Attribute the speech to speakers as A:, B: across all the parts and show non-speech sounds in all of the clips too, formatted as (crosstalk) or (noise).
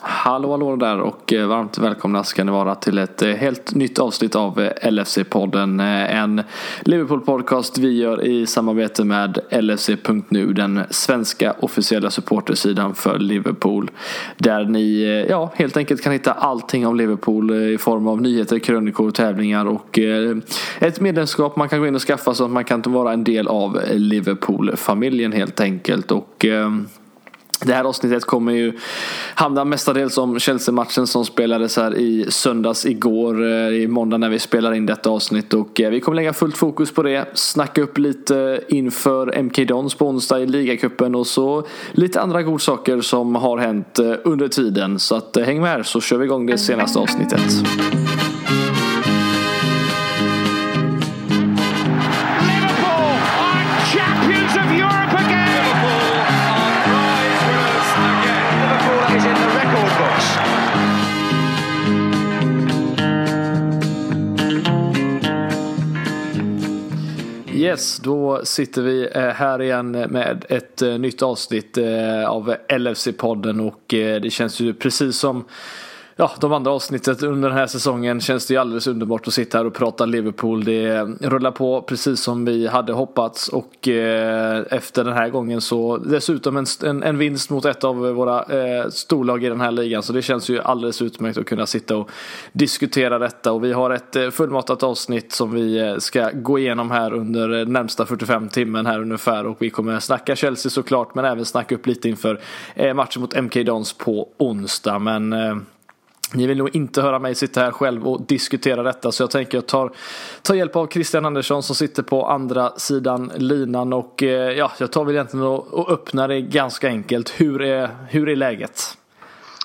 A: Hallå hallå där och eh, varmt välkomna ska ni vara till ett eh, helt nytt avsnitt av eh, LFC-podden. En Liverpool-podcast vi gör i samarbete med LFC.nu, den svenska officiella supportersidan för Liverpool. Där ni ja, helt enkelt kan hitta allting om Liverpool i form av nyheter, krönikor, tävlingar och ett medlemskap man kan gå in och skaffa så att man kan vara en del av Liverpool-familjen helt enkelt. Och det här avsnittet kommer ju handla mestadels om Chelsea-matchen som spelades här i söndags igår, eh, i måndag när vi spelar in detta avsnitt. Och eh, vi kommer lägga fullt fokus på det, snacka upp lite inför MK Dons på onsdag i ligacupen och så lite andra godsaker som har hänt eh, under tiden. Så att häng med här så kör vi igång det senaste avsnittet. Yes, då sitter vi eh, här igen med ett eh, nytt avsnitt eh, av LFC-podden och det känns ju precis som ja, de andra avsnittet under den här säsongen känns det ju alldeles underbart att sitta här och prata Liverpool. Det rullar på precis som vi hade hoppats och eh, efter den här gången så dessutom en, en, en vinst mot ett av våra eh, storlag i den här ligan. Så det känns ju alldeles utmärkt att kunna sitta och diskutera detta. Och vi har ett eh, fullmatat avsnitt som vi eh, ska gå igenom här under eh, närmsta 45 timmen här ungefär. Och vi kommer snacka Chelsea såklart men även snacka upp lite inför eh, matchen mot MK Dons på onsdag. Men eh, ni vill nog inte höra mig sitta här själv och diskutera detta så jag tänker jag tar, tar hjälp av Christian Andersson som sitter på andra sidan linan och eh, ja, jag tar väl egentligen och, och öppnar det ganska enkelt. Hur är, hur är läget?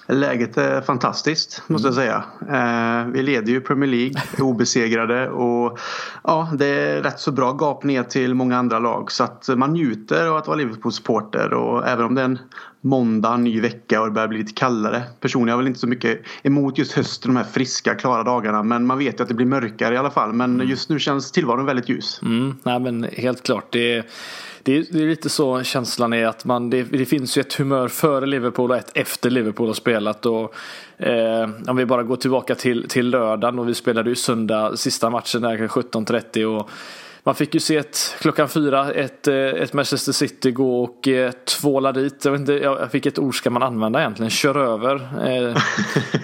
B: Läget är fantastiskt måste jag säga. Eh, vi leder ju Premier League, (laughs) obesegrade och ja, det är rätt så bra gap ner till många andra lag så att man njuter av att vara Liverpool-supporter och även om det är en måndag, ny vecka och det börjar bli lite kallare. Personligen har jag väl inte så mycket emot just hösten, de här friska, klara dagarna. Men man vet ju att det blir mörkare i alla fall. Men mm. just nu känns tillvaron väldigt ljus.
A: Mm, nej men helt klart. Det är, det är, det är lite så känslan är att man, det, det, finns ju ett humör före Liverpool och ett efter Liverpool har spelat. Och, eh, om vi bara går tillbaka till, till lördagen och vi spelade ju söndag, sista matchen där 17.30 och man fick ju se ett, klockan fyra ett, eh, ett Manchester City gå och eh, tvåla dit. Jag, vet inte, jag fick ett ord ska man använda egentligen. Kör över. Eh,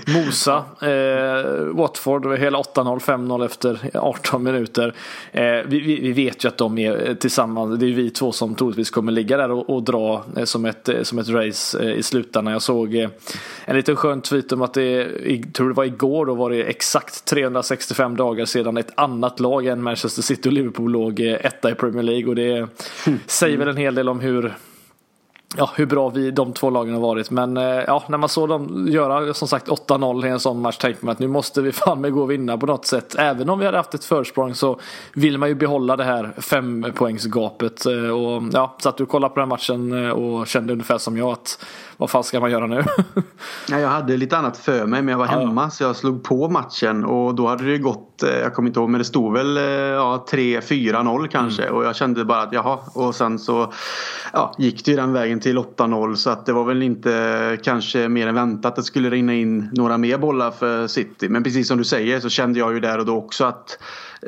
A: (laughs) mosa. Eh, Watford hela 8-0, 5-0 efter 18 minuter. Eh, vi, vi, vet ju att de är tillsammans. Det är vi två som troligtvis kommer ligga där och, och dra eh, som, ett, som ett race i slutändan. Jag såg en liten skön tweet om att det, jag tror det var igår, då var det exakt 365 dagar sedan ett annat lag än Manchester City och Liverpool låg etta i Premier League och det (laughs) säger väl en hel del om hur ja, hur bra vi, de två lagen har varit. Men eh, ja, när man såg dem göra som sagt 8-0 i en sån match tänkte man att nu måste vi (laughs) fan med gå och vinna på något sätt. Även om vi hade haft ett försprång så vill man ju behålla det här fempoängsgapet. Eh, och ja, satt du och kollade på den matchen eh, och kände ungefär som jag att vad fan ska man göra nu? (laughs)
B: ja, jag hade lite annat för mig men jag var hemma ja. så jag slog på matchen och då hade det gått, jag kommer inte ihåg men det stod väl ja, 3-4-0 kanske mm. och jag kände bara att jaha och sen så ja, gick det ju den vägen till 8-0 så att det var väl inte kanske mer än väntat att det skulle rinna in några mer bollar för City. Men precis som du säger så kände jag ju där och då också att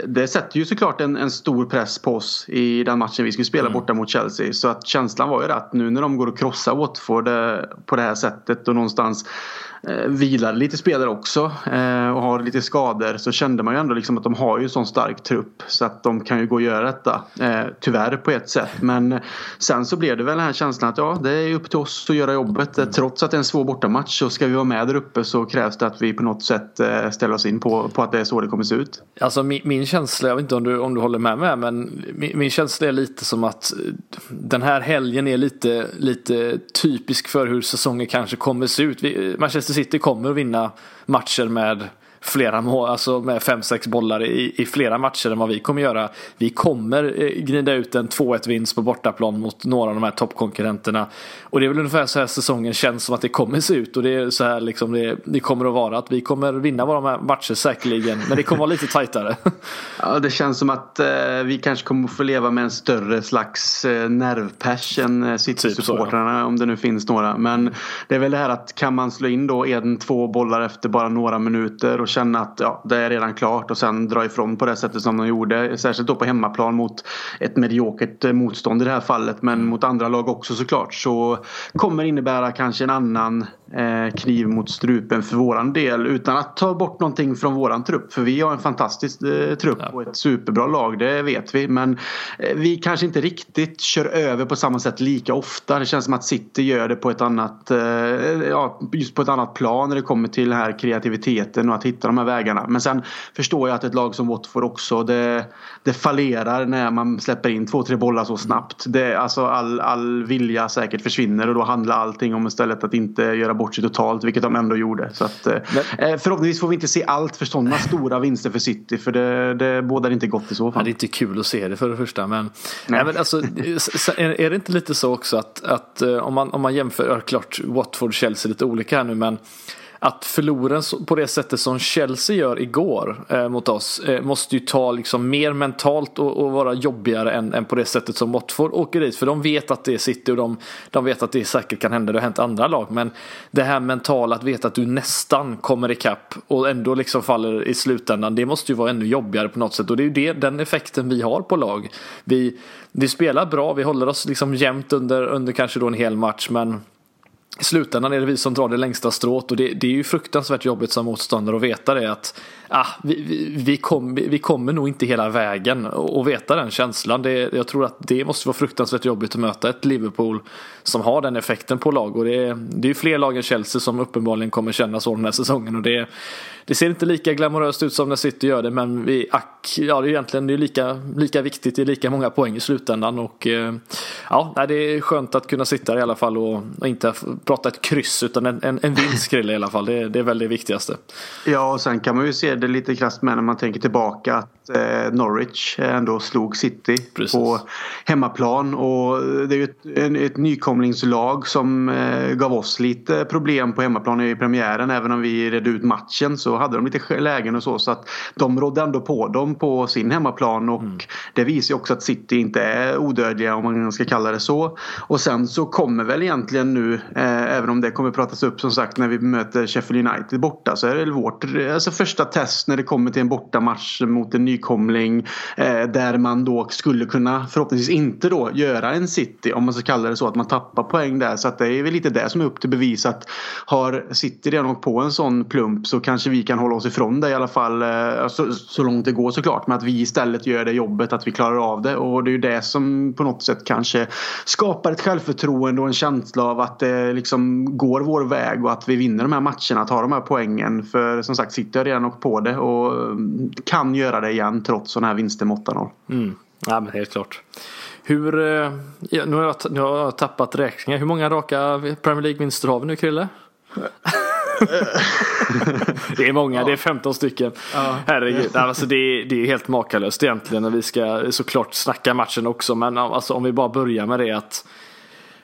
B: det sätter ju såklart en, en stor press på oss i den matchen vi skulle spela mm. borta mot Chelsea. Så att känslan var ju att nu när de går och krossar Watford eh, på det här sättet och någonstans eh, vilade lite spelare också eh, och har lite skador så kände man ju ändå liksom att de har ju sån stark trupp så att de kan ju gå och göra detta. Eh, tyvärr på ett sätt men eh, sen så blev det väl den här känslan att ja det är upp till oss att göra jobbet. Mm. Trots att det är en svår bortamatch så ska vi vara med där uppe så krävs det att vi på något sätt eh, ställer oss in på, på att det är så det kommer se ut.
A: Alltså min, min känsla, jag vet inte om du, om du håller med mig men min, min känsla är lite som att eh, den här helgen är lite, lite typisk för hur säsongen kanske kommer se ut. Vi, Manchester City kommer att vinna matcher med flera mål, alltså med fem sex bollar i, i flera matcher än vad vi kommer göra. Vi kommer eh, gnida ut en 2-1 vinst på bortaplan mot några av de här toppkonkurrenterna. Och det är väl ungefär så här säsongen känns som att det kommer se ut och det är så här liksom det, det kommer att vara att vi kommer vinna våra matcher säkerligen men det kommer vara lite tajtare. (laughs)
B: Ja det känns som att eh, vi kanske kommer få leva med en större slags eh, nervpers än eh, City-supportrarna typ om det nu finns några. Men det är väl det här att kan man slå in då en, två bollar efter bara några minuter och känna att ja, det är redan klart och sen dra ifrån på det sättet som de gjorde. Särskilt då på hemmaplan mot ett mediokert eh, motstånd i det här fallet men mot andra lag också såklart så kommer innebära kanske en annan eh, kniv mot strupen för våran del utan att ta bort någonting från våran trupp. För vi har en fantastisk eh, trupp ja. och ett superbra lag, det vet vi. Men eh, vi kanske inte riktigt kör över på samma sätt lika ofta. Det känns som att City gör det på ett annat, eh, ja, just på ett annat plan när det kommer till den här kreativiteten och att hitta de här vägarna. Men sen förstår jag att ett lag som Watford också, det, det fallerar när man släpper in två, tre bollar så snabbt. Det, alltså all, all vilja säkert försvinner och då handlar allting om istället att inte göra bort sig totalt, vilket de ändå gjorde. Så att, eh, Men, förhoppningsvis får vi inte se allt för sådana stora vinster för City, för det, det bådar inte gott i så fall.
A: Det är inte kul att se det för det första, men, nej. men alltså, är det inte lite så också att, att eh, om, man, om man jämför, klart Watford och Chelsea är lite olika här nu, men att förlora på det sättet som Chelsea gör igår eh, mot oss eh, måste ju ta liksom mer mentalt och, och vara jobbigare än, än, på det sättet som Watford åker dit. För de vet att det är City och de, de vet att det säkert kan hända. Det har hänt andra lag. Men det här mentala att veta att du nästan kommer ikapp och ändå liksom faller i slutändan. Det måste ju vara ännu jobbigare på något sätt. Och det är ju det, den effekten vi har på lag. Vi, vi spelar bra, vi håller oss liksom jämnt under, under kanske då en hel match. Men i slutändan är det vi som drar det längsta strået och det, det är ju fruktansvärt jobbigt som motståndare att veta det att ah, vi, vi, vi, kom, vi kommer nog inte hela vägen och veta den känslan. Det, jag tror att det måste vara fruktansvärt jobbigt att möta ett Liverpool som har den effekten på lag och det, det är ju fler lag än Chelsea som uppenbarligen kommer känna så den här säsongen och det, det ser inte lika glamoröst ut som när City gör det men vi, ack, ja, det är egentligen det är lika, lika viktigt, det är lika många poäng i slutändan och eh, ja, det är skönt att kunna sitta i alla fall och, och inte prata ett kryss utan en, en, en vinst i alla fall. Det, det är väl det viktigaste.
B: Ja, och sen kan man ju se det lite krasst med när man tänker tillbaka. att Norwich ändå slog City Precis. på hemmaplan och det är ju ett, ett nykomlingslag som eh, gav oss lite problem på hemmaplan i premiären även om vi redde ut matchen så hade de lite lägen och så så att de rådde ändå på dem på sin hemmaplan och mm. det visar ju också att City inte är odödliga om man ska kalla det så. Och sen så kommer väl egentligen nu eh, även om det kommer pratas upp som sagt när vi möter Sheffield United borta så är det vårt alltså första test när det kommer till en bortamatch mot en nykomling eh, där man då skulle kunna förhoppningsvis inte då göra en City om man ska kalla det så att man tappar poäng där. Så att det är väl lite det som är upp till bevis att har City redan åkt på en sån plump så kanske vi kan hålla oss ifrån det i alla fall eh, så, så långt det går såklart men att vi istället gör det jobbet att vi klarar av det. Och det är ju det som på något sätt kanske skapar ett självförtroende och en känsla av att det liksom går vår väg och att vi vinner de här matcherna, tar de här poängen. För som sagt City har redan åkt på det och mm, kan göra det igen trots sådana här vinster med 8-0.
A: Mm. Ja men helt klart. Hur, eh, ja, nu, har jag, nu har jag tappat räkningar. Hur många raka Premier League-vinster har vi nu Krille? (laughs) det är många, ja. det är 15 stycken. Ja. Herregud, alltså det, är, det är helt makalöst egentligen. Vi ska såklart snacka matchen också. Men alltså, om vi bara börjar med det att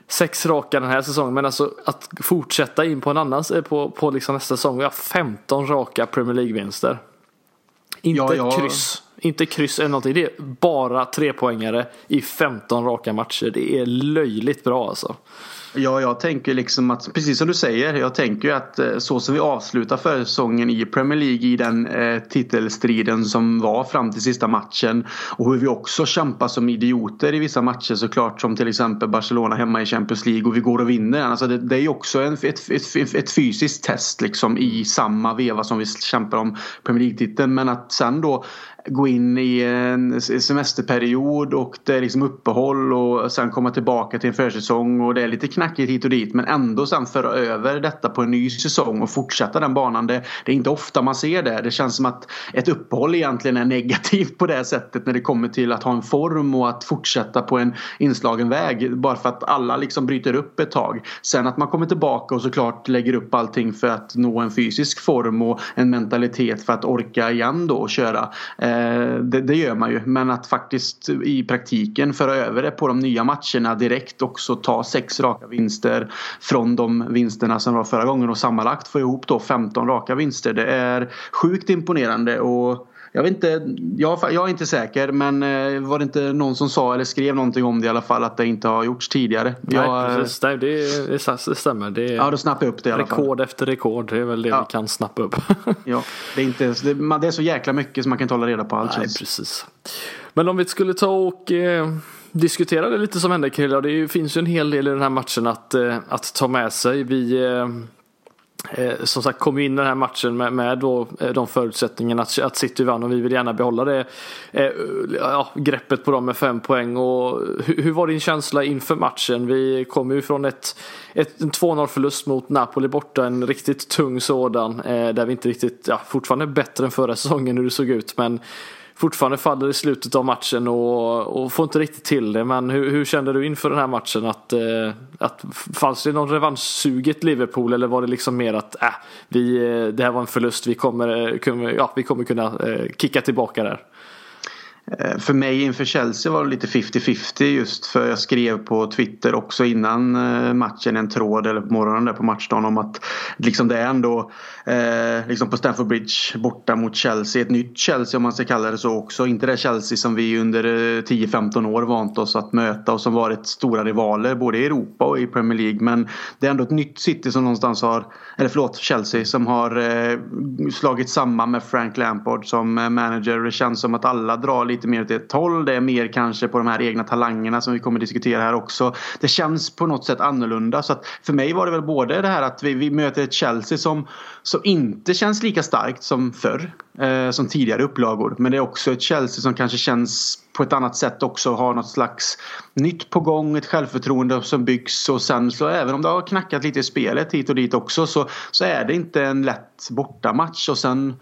A: sex raka den här säsongen. Men alltså att fortsätta in på en annan, på, på liksom nästa säsong. Vi har 15 raka Premier League-vinster. Inte ja, ja. kryss. Inte kryss eller någonting. Det är bara tre poängare i 15 raka matcher. Det är löjligt bra alltså.
B: Ja, jag tänker liksom att, precis som du säger, jag tänker att eh, så som vi avslutar försäsongen i Premier League i den eh, titelstriden som var fram till sista matchen och hur vi också kämpar som idioter i vissa matcher såklart som till exempel Barcelona hemma i Champions League och vi går och vinner. Alltså det, det är ju också en, ett, ett, ett, fysiskt test liksom i samma veva som vi kämpar om Premier League-titeln men att sen då gå in i en semesterperiod och det är liksom uppehåll och sen komma tillbaka till en försäsong och det är lite knackigt hit och dit men ändå sen föra över detta på en ny säsong och fortsätta den banan. Det, det är inte ofta man ser det. Det känns som att ett uppehåll egentligen är negativt på det sättet när det kommer till att ha en form och att fortsätta på en inslagen väg. Bara för att alla liksom bryter upp ett tag. Sen att man kommer tillbaka och såklart lägger upp allting för att nå en fysisk form och en mentalitet för att orka igen då och köra. Eh, Eh, det, det, gör man ju. Men att faktiskt i praktiken föra över det på de nya matcherna direkt också ta sex raka vinster från de vinsterna som var förra gången och sammanlagt få ihop då 15 raka vinster. Det är sjukt imponerande och jag vet inte, jag, jag, är inte säker men eh, var det inte någon som sa eller skrev någonting om det i alla fall att det inte har gjorts tidigare?
A: Nej jag, precis, Nej, det, det, stämmer. Det
B: ja då snappar jag upp det i alla
A: fall. Rekord efter rekord, det är väl det ja. vi kan snappa upp. (laughs)
B: ja, det är, inte, det, det, är så jäkla mycket som man kan inte hålla reda på allt.
A: Nej, precis. Men om vi skulle ta och eh, diskutera det lite som hände killar. Det finns ju en hel del i den här matchen att, eh, att ta med sig. Vi eh, Eh, som sagt kom in i den här matchen med, med då, eh, de förutsättningarna att, att City vann och vi vill gärna behålla det eh, ja, greppet på dem med fem poäng. Och hur, hur, var din känsla inför matchen? Vi kom ju från ett, ett, en 2-0 förlust mot Napoli borta, en riktigt tung sådan eh, där vi inte riktigt, ja fortfarande bättre än förra säsongen hur det såg ut men fortfarande faller i slutet av matchen och, och får inte riktigt till det. Men hur, hur kände du inför den här matchen? Att, eh, att fanns det någon revanschsuget Liverpool eller var det liksom mer att äh, vi, eh, det här var en förlust, vi kommer, eh, ja, vi kommer kunna eh, kicka tillbaka där?
B: Eh, för mig inför Chelsea var det lite 50-50 just för jag skrev på Twitter också innan eh, matchen en tråd eller på morgonen där på matchdagen om att liksom det är ändå eh, liksom på Stamford Bridge borta mot Chelsea. Ett nytt Chelsea om man ska kalla det så också. Inte det Chelsea som vi under eh, 10-15 år vant oss att möta och som varit stora rivaler både i Europa och i Premier League. Men det är ändå ett nytt City som någonstans har, eller förlåt Chelsea som har slagit samman med Frank Lampard som manager. Det känns som att alla drar lite lite mer åt ett håll. Det är mer kanske på de här egna talangerna som vi kommer diskutera här också. Det känns på något sätt annorlunda. Så att för mig var det väl både det här att vi, vi möter ett Chelsea som, som inte känns lika starkt som förr. Eh, som tidigare upplagor. Men det är också ett Chelsea som kanske känns på ett annat sätt också har något slags nytt på gång, ett självförtroende som byggs och sen så även om det har knackat lite i spelet hit och dit också så, så är det inte en lätt bortamatch och sen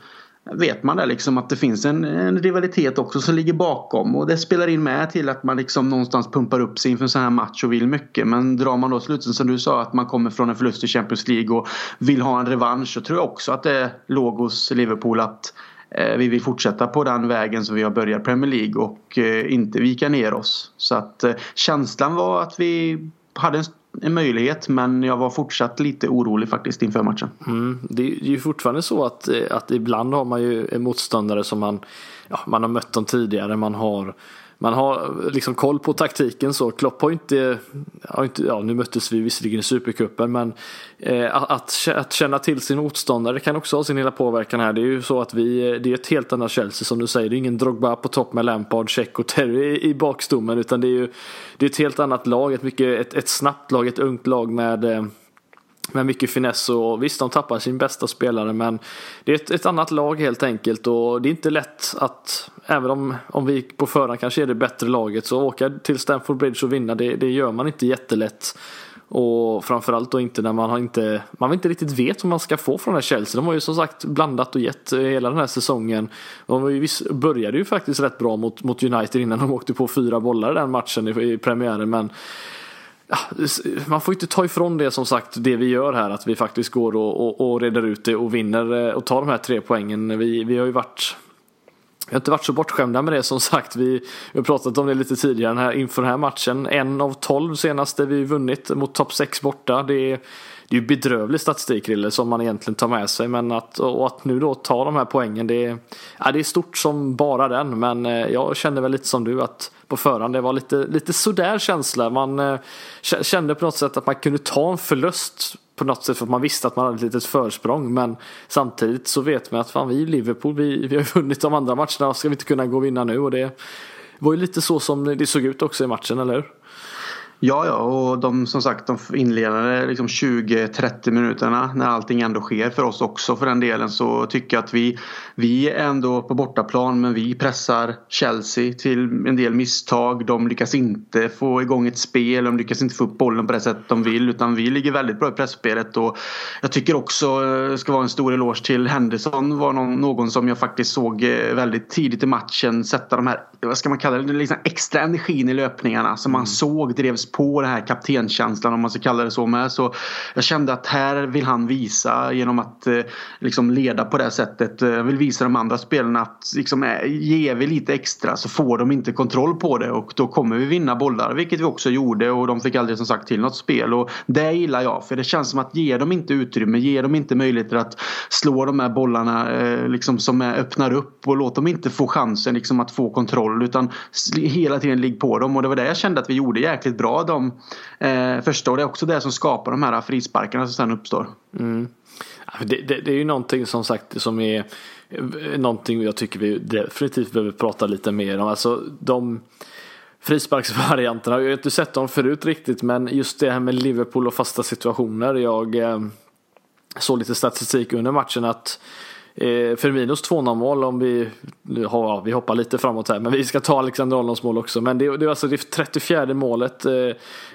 B: vet man det liksom att det finns en, en, rivalitet också som ligger bakom och det spelar in med till att man liksom någonstans pumpar upp sig inför en sån här match och vill mycket. Men drar man då slutsatsen som du sa att man kommer från en förlust i Champions League och vill ha en revansch så tror jag också att det låg hos Liverpool att eh, vi vill fortsätta på den vägen som vi har börjat Premier League och eh, inte vika ner oss. Så att eh, känslan var att vi hade en en möjlighet men jag var fortsatt lite orolig faktiskt inför matchen.
A: Mm, det är ju fortfarande så att, eh, att ibland har man ju motståndare som man, ja, man har mött dem tidigare, man har man har liksom koll på taktiken så. Klopp har inte, har inte ja nu möttes vi visserligen i Supercupen men eh, att, att känna till sin motståndare kan också ha sin hela påverkan här. Det är ju så att vi, det är ett helt annat Chelsea som du säger. Det är ingen Drogba på topp med Lampard, Check och Terry i, i bakstommen utan det är ju det är ett helt annat lag, ett, mycket, ett, ett snabbt lag, ett ungt lag med eh, med mycket finess och visst de tappar sin bästa spelare men det är ett, ett, annat lag helt enkelt och det är inte lätt att även om, om vi på förhand kanske är det bättre laget så åka till Stamford Bridge och vinna det, det gör man inte jättelätt. Och framförallt då inte när man har inte, man inte riktigt vet vad man ska få från den här Chelsea. De har ju som sagt blandat och gett eh, hela den här säsongen. De började ju faktiskt rätt bra mot, mot United innan de åkte på fyra bollar i den matchen i, i premiären men man får inte ta ifrån det som sagt det vi gör här att vi faktiskt går och, och, och reder ut det och vinner eh, och tar de här tre poängen. Vi, vi har ju varit vi har inte varit så bortskämda med det som sagt. Vi, vi har pratat om det lite tidigare här, inför den här matchen. En av tolv senaste vi vunnit mot topp sex borta. Det är, det är ju bedrövlig statistik Rille, som man egentligen tar med sig. Men att, och att nu då ta de här poängen det är, ja, det är stort som bara den. Men eh, jag kände väl lite som du att på förhand det var lite, lite sådär känsla. Man eh, kände på något sätt att man kunde ta en förlust på något sätt för att man visste att man hade ett litet försprång. Men samtidigt så vet man att fan vi i Liverpool, vi, vi har vunnit de andra matcherna, ska vi inte kunna gå och vinna nu? Och det var ju lite så som det såg ut också i matchen, eller hur?
B: Ja, ja, och de som sagt de inledande liksom 20-30 minuterna när allting ändå sker för oss också för den delen så tycker jag att vi, vi är ändå på bortaplan men vi pressar Chelsea till en del misstag. De lyckas inte få igång ett spel, de lyckas inte få upp bollen på det sätt de vill utan vi ligger väldigt bra i pressspelet och jag tycker också, det ska vara en stor eloge till Henderson var någon, någon som jag faktiskt såg eh, väldigt tidigt i matchen sätta de här, vad ska man kalla det, liksom extra energin i löpningarna som man mm. såg drevs på den här kaptenkänslan om man ska kalla det så med. Så jag kände att här vill han visa genom att eh, liksom leda på det sättet. Jag vill visa de andra spelarna att liksom, eh, ger vi lite extra så får de inte kontroll på det och då kommer vi vinna bollar. Vilket vi också gjorde och de fick aldrig som sagt till något spel. Och det gillar jag för det känns som att ge dem inte utrymme, ge dem inte möjligheter att slå de här bollarna eh, liksom som är, öppnar upp och låt dem inte få chansen liksom, att få kontroll utan hela tiden ligg på dem och det var det jag kände att vi gjorde jäkligt bra de eh, första och det är också det som skapar de här frisparkarna som sen uppstår.
A: Mm. Det, det, det, är ju någonting som sagt som är eh, någonting jag tycker vi definitivt behöver prata lite mer om. Alltså de frisparksvarianterna, jag har inte sett dem förut riktigt men just det här med Liverpool och fasta situationer. Jag eh, såg lite statistik under matchen att Eh, Firminos 2-0 mål om vi, ja, vi hoppar lite framåt här men vi ska ta Alexander Arnolds mål också. Men det, det är alltså det 34 målet eh,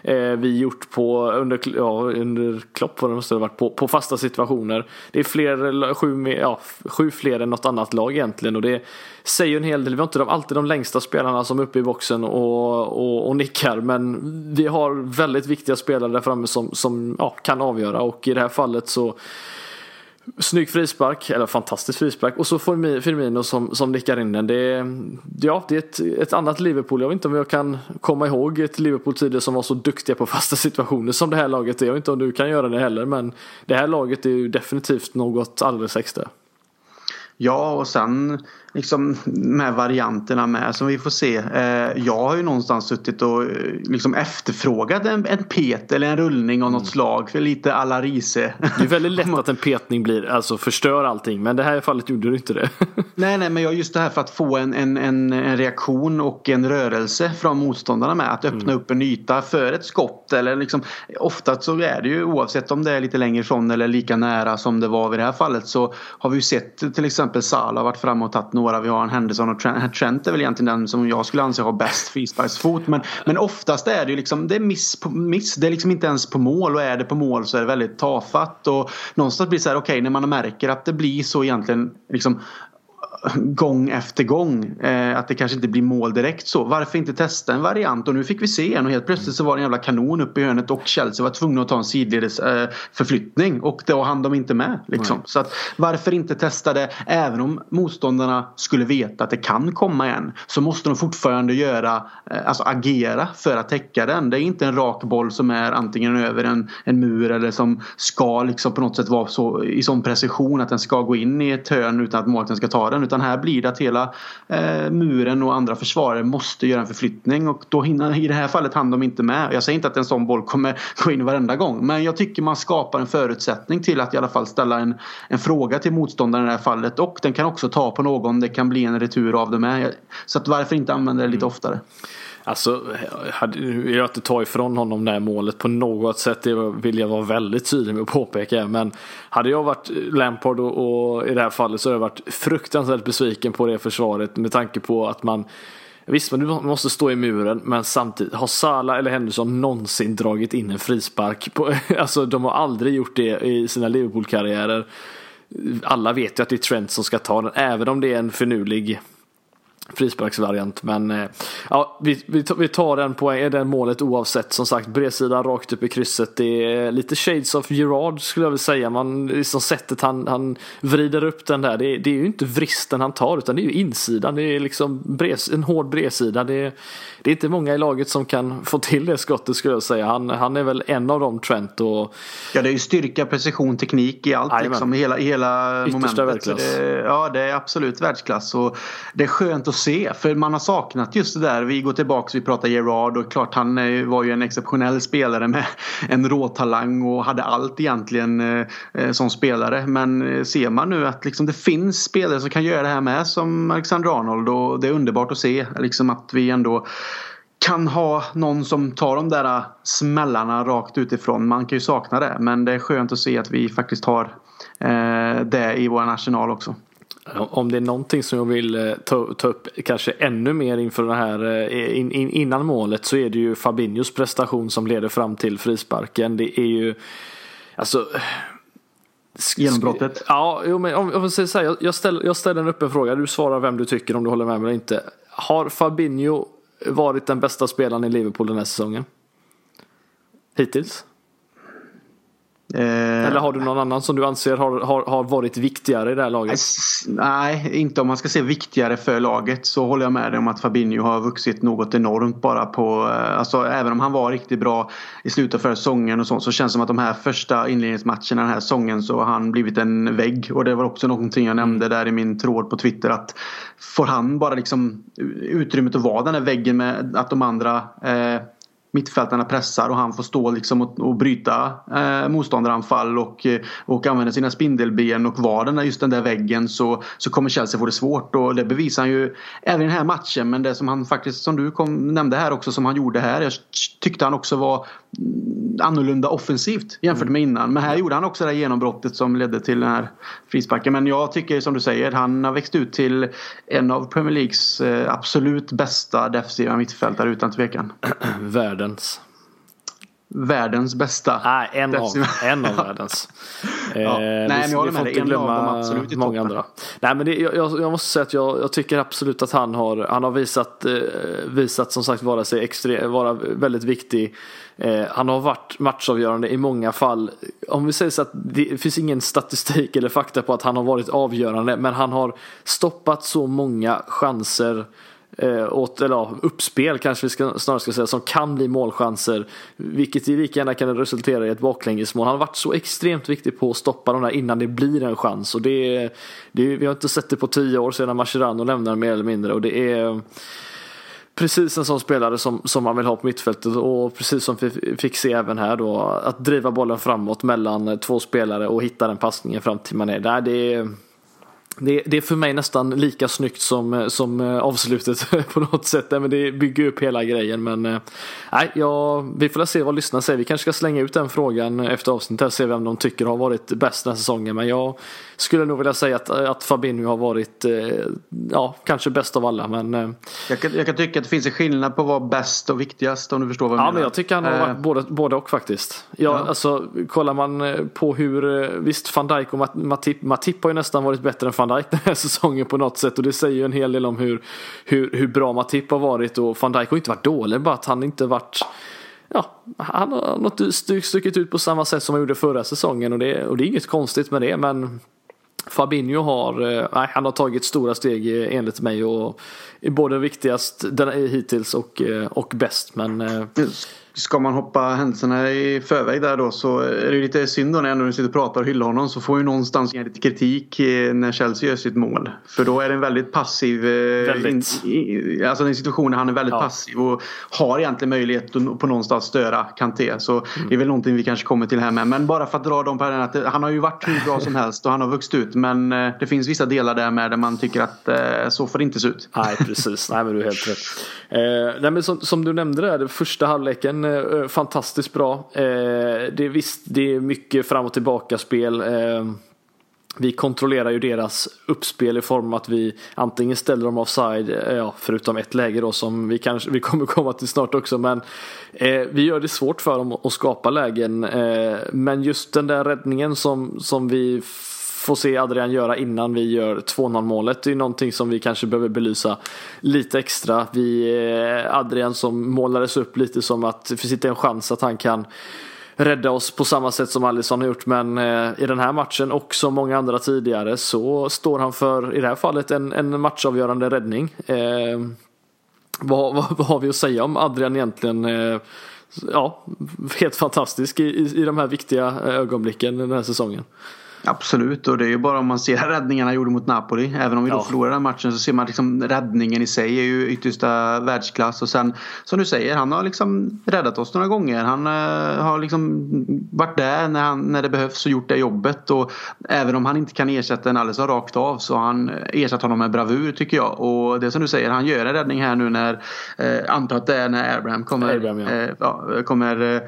A: eh, vi gjort på under, ja, under Klopp det måste det varit på, på fasta situationer. Det är fler, sju, ja, sju fler än något annat lag egentligen och det säger en hel del. Vi har inte alltid de längsta spelarna som är uppe i boxen och, och, och nickar men vi har väldigt viktiga spelare där framme som, som ja, kan avgöra och i det här fallet så Snygg frispark, eller fantastisk frispark. Och så Firmino som, som nickar in den. Det är, ja, det är ett, ett annat Liverpool. Jag vet inte om jag kan komma ihåg ett Liverpool tidigare som var så duktiga på fasta situationer som det här laget är. Jag vet inte om du kan göra det heller. Men det här laget är ju definitivt något alldeles extra.
B: Ja, och sen liksom med varianterna med som vi får se. Eh, jag har ju någonstans suttit och eh, liksom efterfrågat en, en pet eller en rullning av något mm. slag för lite alla Riese.
A: Det är väldigt lätt (laughs) att en petning blir, alltså förstör allting men det här fallet gjorde du inte det. (laughs)
B: nej, nej, men just det här för att få en, en, en, en reaktion och en rörelse från motståndarna med att öppna mm. upp en yta för ett skott eller liksom oftast så är det ju oavsett om det är lite längre ifrån eller lika nära som det var i det här fallet så har vi ju sett till exempel Salah varit framme och tagit några. Vi har en Henderson och Trent. Trent är väl egentligen den som jag skulle anse har bäst frisparksfot. Men, men oftast är det ju liksom, det är miss på miss. Det är liksom inte ens på mål och är det på mål så är det väldigt tafatt. Och någonstans blir det så här, okej okay, när man märker att det blir så egentligen liksom gång efter gång. Eh, att det kanske inte blir mål direkt så. Varför inte testa en variant? Och nu fick vi se en och helt plötsligt så var det en jävla kanon uppe i hörnet och Chelsea var tvungna att ta en sidledes eh, förflyttning och då hann de inte med. Liksom. Så att, varför inte testa det? Även om motståndarna skulle veta att det kan komma en så måste de fortfarande göra, eh, alltså agera för att täcka den. Det är inte en rak boll som är antingen över en, en mur eller som ska liksom på något sätt vara så, i sån precision att den ska gå in i ett hörn utan att målvakten ska ta den utan här blir det att hela eh, muren och andra försvarare måste göra en förflyttning och då hinner, i det här fallet hann de inte med. Jag säger inte att en sån boll kommer gå in varenda gång men jag tycker man skapar en förutsättning till att i alla fall ställa en, en fråga till motståndaren i det här fallet och den kan också ta på någon. Det kan bli en retur av det med. Så att varför inte använda det lite mm. oftare?
A: Alltså, jag vill inte ta ifrån honom det här målet på något sätt. Det vill jag vara väldigt tydlig med att påpeka. Men hade jag varit Lampard och, och i det här fallet så hade jag varit fruktansvärt besviken på det försvaret med tanke på att man Visst, man måste stå i muren, men samtidigt, har Salah eller Henderson någonsin dragit in en frispark? På, (laughs) alltså, de har aldrig gjort det i sina Liverpool-karriärer. Alla vet ju att det är Trent som ska ta den, även om det är en finurlig frisparksvariant. Men eh, ja, vi, vi, tar den poäng, den målet oavsett. Som sagt, bredsidan rakt upp i krysset. Det är lite shades of Gerard skulle jag vilja säga. Man, liksom sättet han, han vrider upp den där. Det, det är ju inte vristen han tar utan det är ju insidan. Det är liksom bres, en hård bredsida. Det, det är inte många i laget som kan få till det skottet skulle jag säga. Han, han är väl en av dem Trent. Och...
B: Ja det är ju styrka, precision, teknik i allt. Liksom, hela, hela
A: Yttersta momentet.
B: Det, ja det är absolut världsklass. Och det är skönt att se. För man har saknat just det där. Vi går tillbaka, vi pratar Gerard och klart han var ju en exceptionell spelare med (laughs) en råtalang och hade allt egentligen eh, eh som spelare. Men eh, ser man nu att liksom det finns spelare som kan göra det här med som Alexander Arnold och det är underbart att se liksom att vi ändå kan ha någon som tar de där eh, smällarna rakt utifrån. Man kan ju sakna det men det är skönt att se att vi faktiskt har eh, det i vår arsenal också.
A: Om det är någonting som jag vill eh, ta, ta upp kanske ännu mer inför det här eh, in, in, innan målet så är det ju Fabinhos prestation som leder fram till frisparken. Det är ju alltså
B: Genombrottet?
A: Ja, jo, men om, om jag, säger här, jag, ställer, jag ställer en öppen fråga. Du svarar vem du tycker om du håller med mig eller inte. Har Fabinho varit den bästa spelaren i Liverpool den här säsongen? Hittills? Eh, Eller har du någon annan som du anser har, har, har varit viktigare i det här laget?
B: Nej, inte om man ska se viktigare för laget så håller jag med dig om att Fabinho har vuxit något enormt bara på, eh, alltså även om han var riktigt bra i slutet av förra säsongen och så, så känns det som att de här första inledningsmatcherna den här säsongen så har han blivit en vägg och det var också någonting jag nämnde där i min tråd på Twitter att får han bara liksom utrymmet att vara den här väggen med att de andra eh, mittfältarna pressar och han får stå liksom och, och bryta eh, motståndaranfall och, och använda sina spindelben och vara den där, just den där väggen så, så kommer Chelsea få det svårt och det bevisar han ju även i den här matchen men det som han faktiskt som du kom, nämnde här också som han gjorde här jag tyckte han också var annorlunda offensivt jämfört med innan. Men här gjorde han också det här genombrottet som ledde till den här frisparken. Men jag tycker som du säger, han har växt ut till en av Premier Leagues eh, absolut bästa defensiva mittfältare utan tvekan. (clears throat)
A: Världens.
B: Världens bästa.
A: Nej, en av, en av (laughs) världens.
B: ja. eh, Nej, men jag håller med dig. En av dem absolut i många toppen. andra.
A: Nej, men det, jag, jag, måste säga att jag, jag, tycker absolut att han har, han har visat, eh, visat som sagt vara, sig extre, vara väldigt viktig. Eh, han har varit matchavgörande i många fall. Om vi säger så att det finns ingen statistik eller fakta på att han har varit avgörande, men han har stoppat så många chanser eh, åt, eller ja, uppspel kanske vi ska, snarare ska säga, som kan bli målchanser. Vilket i lika gärna kan resultera i ett baklängesmål. Han har varit så extremt viktig på att stoppa de där innan det blir en chans. Och det, det, vi har inte sett det på tio år sedan Mascherano lämnar mer eller mindre. Och det är precis en sån spelare som, som man vill ha på mittfältet och precis som vi fick se även här då att driva bollen framåt mellan två spelare och hitta den passningen fram till Mané. Det är, det, det, är för mig nästan lika snyggt som, eh, som eh, avslutet (laughs) på något sätt. Men det bygger upp hela grejen. Men eh, nej, ja, vi får se vad lyssnarna säger. Vi kanske ska slänga ut den frågan efter avsnittet och se vem de tycker har varit bäst den här säsongen. Men jag skulle nog vilja säga att, att Fabinho har varit eh, ja, kanske bäst av alla. Men,
B: jag, kan, jag kan tycka att det finns en skillnad på att vara bäst och viktigast om du förstår vad jag
A: ja, menar. Men jag tycker han har varit äh... både, både och faktiskt. Ja, ja. Alltså, kollar man på hur, visst van Dijk och Matip, Matip har ju nästan varit bättre än van Dijk den här (laughs) säsongen på något sätt och det säger ju en hel del om hur, hur, hur bra Matip har varit och van Dijk har inte varit dålig bara att han inte varit Ja, han har något stuckit ut på samma sätt som han gjorde förra säsongen och det, och det är inget konstigt med det men Fabinho har, eh, nej, han har tagit stora steg enligt mig och är både viktigast hittills och, eh, och bäst men eh,
B: Ska man hoppa händelserna i förväg där då så är det lite synd då när jag nu sitter och pratar och hyllar honom så får ju någonstans lite kritik eh, när Chelsea gör sitt mål. För då är det en väldigt passiv... Eh, väldigt. In, alltså en situation där han är väldigt ja. passiv och har egentligen möjlighet att på någonstans störa Kanté. Så mm. det är väl någonting vi kanske kommer till här med. Men bara för att dra de parallellerna. Att han har ju varit hur bra som helst och han har vuxit ut. Men eh, det finns vissa delar där med där man tycker att så får det inte se ut.
A: Nej precis, nej men du är helt rätt. Eh, nej, men som, som du nämnde där, första halvleken Eh, fantastiskt bra. Eh, det är visst, det är mycket fram och tillbaka spel. Eh, vi kontrollerar ju deras uppspel i form av att vi antingen ställer dem offside, eh, ja, förutom ett läge då som vi kanske vi kommer komma till snart också. Men eh, vi gör det svårt för dem att skapa lägen. Eh, men just den där räddningen som, som vi får se Adrian göra innan vi gör 2-0 målet. Det är någonting som vi kanske behöver belysa lite extra. Vi, eh, Adrian som målades upp lite som att det finns inte en chans att han kan rädda oss på samma sätt som Alisson har gjort. Men eh, i den här matchen och som många andra tidigare så står han för, i det här fallet, en, en matchavgörande räddning. Eh, vad, vad, vad, har vi att säga om Adrian egentligen? Eh, ja, helt fantastisk i, i, i de här viktiga eh, ögonblicken den här säsongen.
B: Absolut och det är ju bara om man ser (laughs) räddningarna han gjorde mot Napoli. Även om vi då ja. förlorade den matchen så ser man liksom räddningen i sig är ju yttersta världsklass. Och sen som du säger, han har liksom räddat oss några gånger. Han uh, har liksom varit där när, han, när det behövs och gjort det jobbet. Och även om han inte kan ersätta en alldeles rakt av så har han ersatt honom med bravur tycker jag. Och det som du säger, han gör en räddning här nu när, uh, antar att det är när Abraham kommer, Abraham, ja. uh, ja, kommer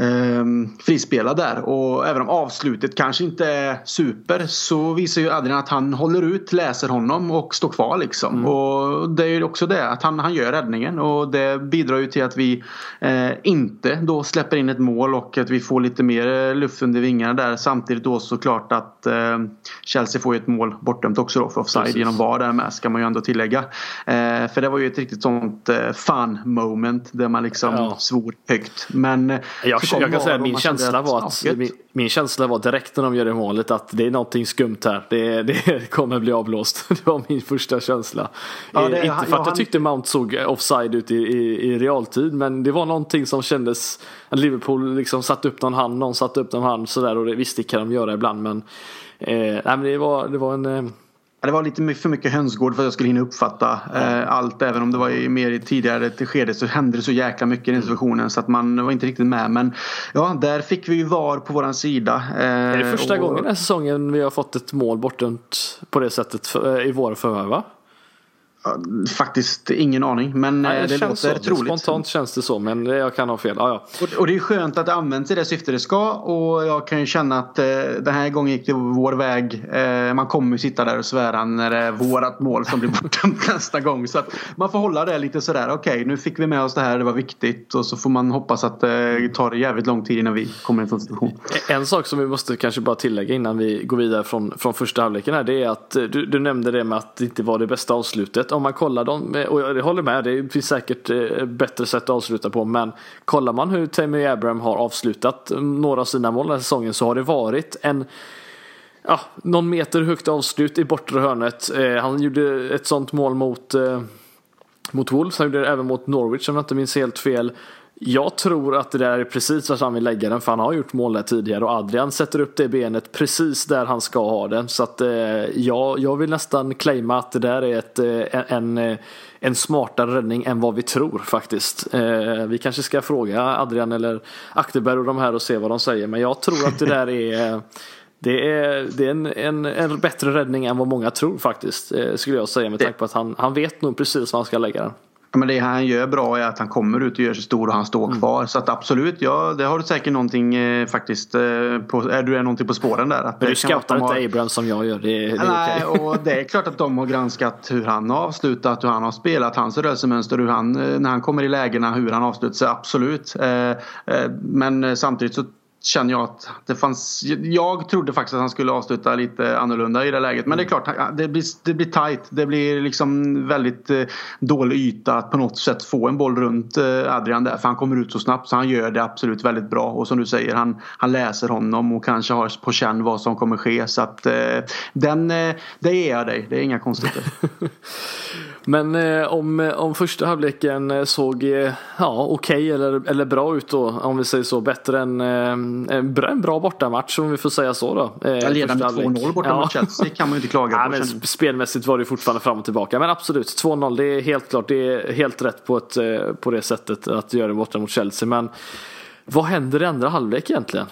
B: uh, eh, frispela där. Och även om avslutet kanske inte är super så visar ju Adrian att han håller ut, läser honom och står kvar liksom. Mm. Och det är ju också det att han, han gör räddningen och det bidrar ju till att vi eh, inte då släpper in ett mål och att vi får lite mer luft under vingarna där. Samtidigt då såklart att eh, Chelsea får ju ett mål bortdömt också då för offside Precis. genom VAR där med ska man ju ändå tillägga. Eh, för det var ju ett riktigt sånt eh, fun moment där man liksom ja. svor högt. Men
A: jag jag, jag kan säga min känsla var att min, min, känsla var direkt när de gör det målet att det är någonting skumt här. Det, det (laughs) kommer bli avblåst. (laughs) Det var min första känsla. Ja, det, Inte för att jag tyckte Mount såg offside ut i, i, i, realtid men det var någonting som kändes att Liverpool liksom satte upp någon hand, någon satte upp någon hand sådär och det visste kan de göra ibland men, eh, nej, men det, var, det var en eh,
B: det var lite för mycket hönsgård för att jag skulle hinna uppfatta eh, allt. Även om det var mer i tidigare skede så hände det så jäkla mycket i den situationen så att man var inte riktigt med. Men ja, där fick vi ju VAR på våran sida.
A: Eh, är det första och, gången den här säsongen vi har fått ett mål bortdömt på det sättet för, eh, i vår förvärv?
B: Faktiskt ingen aning men Nej, det, det låter så. troligt.
A: Spontant känns det så men jag kan ha fel. Ah, ja.
B: och, och, det är skönt att det används i det syfte det ska och jag kan ju känna att eh, den här gången gick det vår väg. Eh, man kommer ju sitta där och svära när det är vårat mål som blir bortdömt (laughs) nästa gång. Så att man får hålla det lite sådär. Okej okay, nu fick vi med oss det här, det var viktigt och så får man hoppas att eh, det tar jävligt lång tid innan vi kommer i en sån situation.
A: En sak som vi måste kanske bara tillägga innan vi går vidare från, från första halvleken här det är att eh, du, du nämnde det med att det inte var det bästa avslutet om man kollar dem, eh, och jag håller med, det finns säkert eh, bättre sätt att avsluta på, men kollar man hur Tammy Abraham har avslutat eh, några av sina mål den här säsongen så har det varit en ja, någon meter högt avslut i bortre hörnet. Eh, han gjorde ett sånt mål mot, eh, mot Wolves, han gjorde det även mot Norwich om jag inte minns helt fel. Jag tror att det där är precis vart han vill lägga den för han har gjort mål där tidigare och Adrian sätter upp det benet precis där han ska ha den. Så att eh, ja, jag vill nästan claima att det där är ett, eh, en, eh, en smartare räddning än vad vi tror faktiskt. Eh, vi kanske ska fråga Adrian eller Akterberg och de här och se vad de säger men jag tror att det där är (laughs) det är, det är en, en, en bättre räddning än vad många tror faktiskt. Eh, skulle jag säga med tanke på att han, han vet nog precis var han ska lägga den
B: men det han gör bra är att han kommer ut och gör sig stor och han står mm. kvar. Så att absolut, ja, det har du säkert någonting eh, faktiskt eh, på, är du är någonting på spåren där. Att
A: men du scoutar inte har... Abrams som jag gör. Det, det
B: Nej, okay. och det är klart att de har granskat hur han har avslutat, hur han har spelat, hans rörelsemönster, hur han, eh, när han kommer i lägena, hur han avslutar. Absolut. Eh, eh, men samtidigt så känner jag att det fanns. Jag trodde faktiskt att han skulle avsluta lite annorlunda i det läget. Men det är klart, det blir, det blir tight. Det blir liksom väldigt eh, dålig yta att på något sätt få en boll runt eh, Adrian där. För han kommer ut så snabbt så han gör det absolut väldigt bra. Och som du säger, han, han läser honom och kanske har på känn vad som kommer ske. Så att eh, den, det ger jag dig. Det är inga konstigheter. (laughs)
A: Men eh, om, om första halvleken såg eh, ja, okej okay eller, eller bra ut då, om vi säger så, bättre än eh, en, bra, en bra bortamatch om vi får säga så då.
B: Eh, Leda med 2-0 borta ja. mot Chelsea kan man ju inte klaga
A: på. (laughs) men spelmässigt var det fortfarande fram och tillbaka. Men absolut, 2-0 det är helt klart, det är helt rätt på, ett, eh, på det sättet att göra det borta mot Chelsea. Men vad händer i andra halvlek egentligen?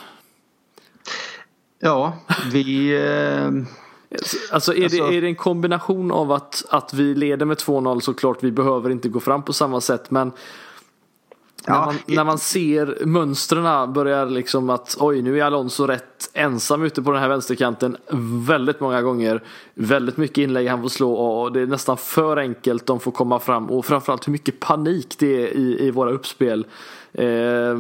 B: Ja, vi eh,
A: Alltså är, alltså, det, är det en kombination av att, att vi leder med 2-0 såklart, vi behöver inte gå fram på samma sätt men när, man, när man ser mönstren börjar liksom att oj nu är Alonso rätt ensam ute på den här vänsterkanten väldigt många gånger. Väldigt mycket inlägg han får slå och det är nästan för enkelt de får komma fram och framförallt hur mycket panik det är i, i våra uppspel. Eh,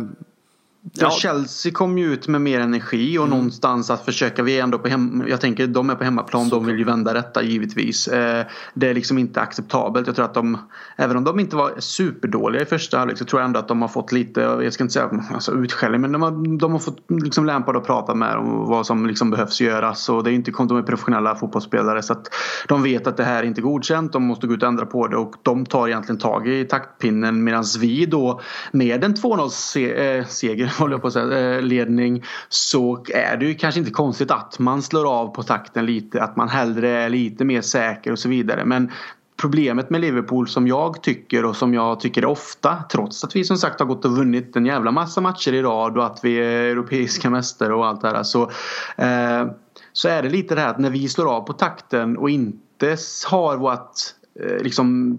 B: Ja, Chelsea kom ju ut med mer energi och mm. någonstans att försöka, vi är ändå på hem, jag tänker de är på hemmaplan, Så de vill ju vända detta givetvis. Eh, det är liksom inte acceptabelt. Jag tror att de, även om de inte var superdåliga i första halvlek så tror jag ändå att de har fått lite, jag ska inte säga alltså, utskällning, men de har, de har fått liksom Lampard att prata med om vad som liksom behövs göras. Och det är inte, de är professionella fotbollsspelare så att de vet att det här är inte godkänt, de måste gå ut och ändra på det och de tar egentligen tag i taktpinnen medan vi då med en 2-0 seger (laughs) håller jag på att säga, eh, ledning så är det ju kanske inte konstigt att man slår av på takten lite. Att man hellre är lite mer säker och så vidare. Men problemet med Liverpool som jag tycker och som jag tycker ofta trots att vi som sagt har gått och vunnit en jävla massa matcher i rad och att vi är europeiska mästare och allt det här så, eh, så är det lite det här att när vi slår av på takten och inte har vårt liksom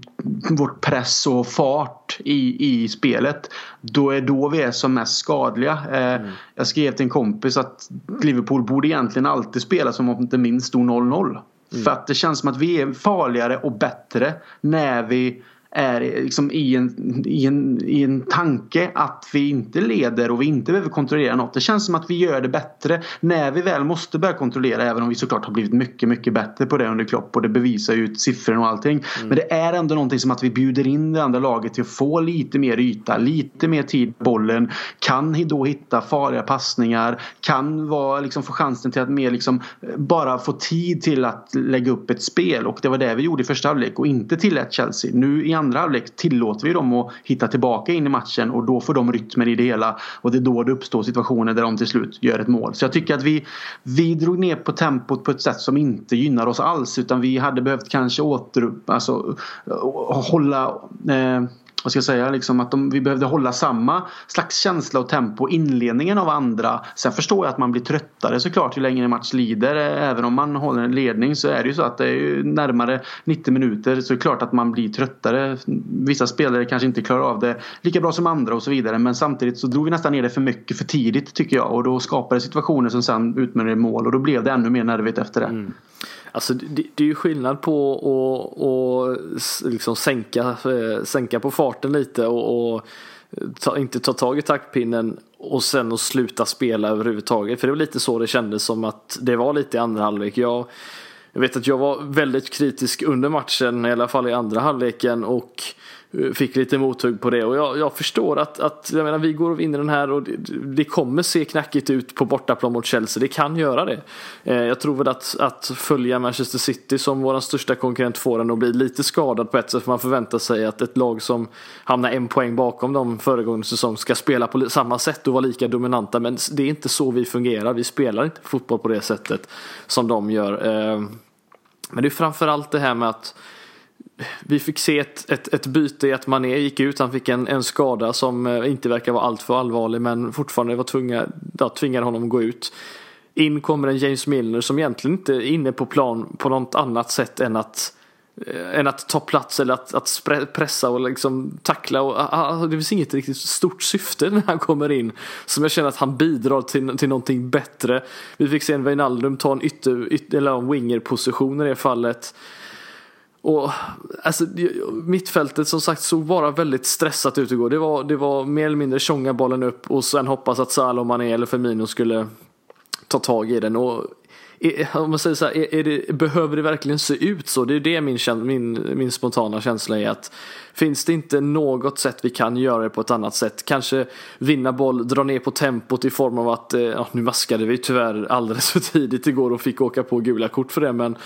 B: vårt press och fart i, i spelet. Då är då vi är som mest skadliga. Eh, mm. Jag skrev till en kompis att Liverpool borde egentligen alltid spela som om det minst stod 0-0. Mm. För att det känns som att vi är farligare och bättre när vi är liksom i, en, i, en, i en tanke att vi inte leder och vi inte behöver kontrollera något. Det känns som att vi gör det bättre när vi väl måste börja kontrollera även om vi såklart har blivit mycket, mycket bättre på det under Klopp och det bevisar ju siffrorna och allting. Mm. Men det är ändå någonting som att vi bjuder in det andra laget till att få lite mer yta, lite mer tid på bollen, kan då hitta farliga passningar, kan vara, liksom, få chansen till att mer liksom, bara få tid till att lägga upp ett spel och det var det vi gjorde i första halvlek och inte tillät Chelsea. Nu i andra andra halvlek tillåter vi dem att hitta tillbaka in i matchen och då får de rytmen i det hela. Och det är då det uppstår situationer där de till slut gör ett mål. Så jag tycker att vi, vi drog ner på tempot på ett sätt som inte gynnar oss alls. Utan vi hade behövt kanske åter, alltså, eh, hålla eh, vad ska jag säga, liksom att de, vi behövde hålla samma slags känsla och tempo inledningen av andra. Sen förstår jag att man blir tröttare såklart ju längre en match lider. Även om man håller en ledning så är det ju så att det är närmare 90 minuter så är det klart att man blir tröttare. Vissa spelare kanske inte klarar av det lika bra som andra och så vidare. Men samtidigt så drog vi nästan ner det för mycket för tidigt tycker jag och då skapade situationer som sen utmynnade i mål och då blev det ännu mer nervigt efter det. Mm.
A: Alltså det, det, är ju skillnad på att liksom sänka, eh, sänka på farten lite och, och ta, inte ta tag i taktpinnen och sen att sluta spela överhuvudtaget. För det var lite så det kändes som att det var lite i andra halvlek. Jag, jag vet att jag var väldigt kritisk under matchen, i alla fall i andra halvleken och Eh, fick lite mothugg på det och jag, jag förstår att, att jag menar, vi går och vinner den här och det, det kommer se knackigt ut på bortaplan mot Chelsea. Det kan göra det. Eh, jag tror väl att, att följa Manchester City som vår största konkurrent får en att bli lite skadad på ett sätt. För man förväntar sig att ett lag som hamnar en poäng bakom dem föregående säsong ska spela på samma sätt och vara lika dominanta. Men det är inte så vi fungerar. Vi spelar inte fotboll på det sättet som de gör. Eh, men det är framförallt det här med att vi fick se ett, ett, ett byte i att Mané gick ut. Han fick en, en skada som eh, inte verkar vara alltför allvarlig men fortfarande var tvunga, ja, tvingade honom att gå ut. In kommer en James Milner som egentligen inte är inne på plan på något annat sätt än att eh, än att ta plats eller att, att pressa och liksom tackla. Och, ah, ah, det finns inget riktigt stort syfte när han kommer in. Som jag känner att han bidrar till, till någonting bättre. Vi fick se en Wijnaldum ta en ytter, ytter eller en winger-position i det fallet. Och alltså, mittfältet som sagt såg bara väldigt stressat ut igår. Det var, det var mer eller mindre tjonga bollen upp och sen hoppas att Salomon Mané eller Firmino skulle ta tag i den. Och om man säger så här, är, är det, behöver det verkligen se ut så? Det är det min, min, min spontana känsla är att finns det inte något sätt vi kan göra det på ett annat sätt? Kanske vinna boll, dra ner på tempot i form av att, eh, ja, nu maskade vi tyvärr alldeles för tidigt igår och fick åka på gula kort för det, men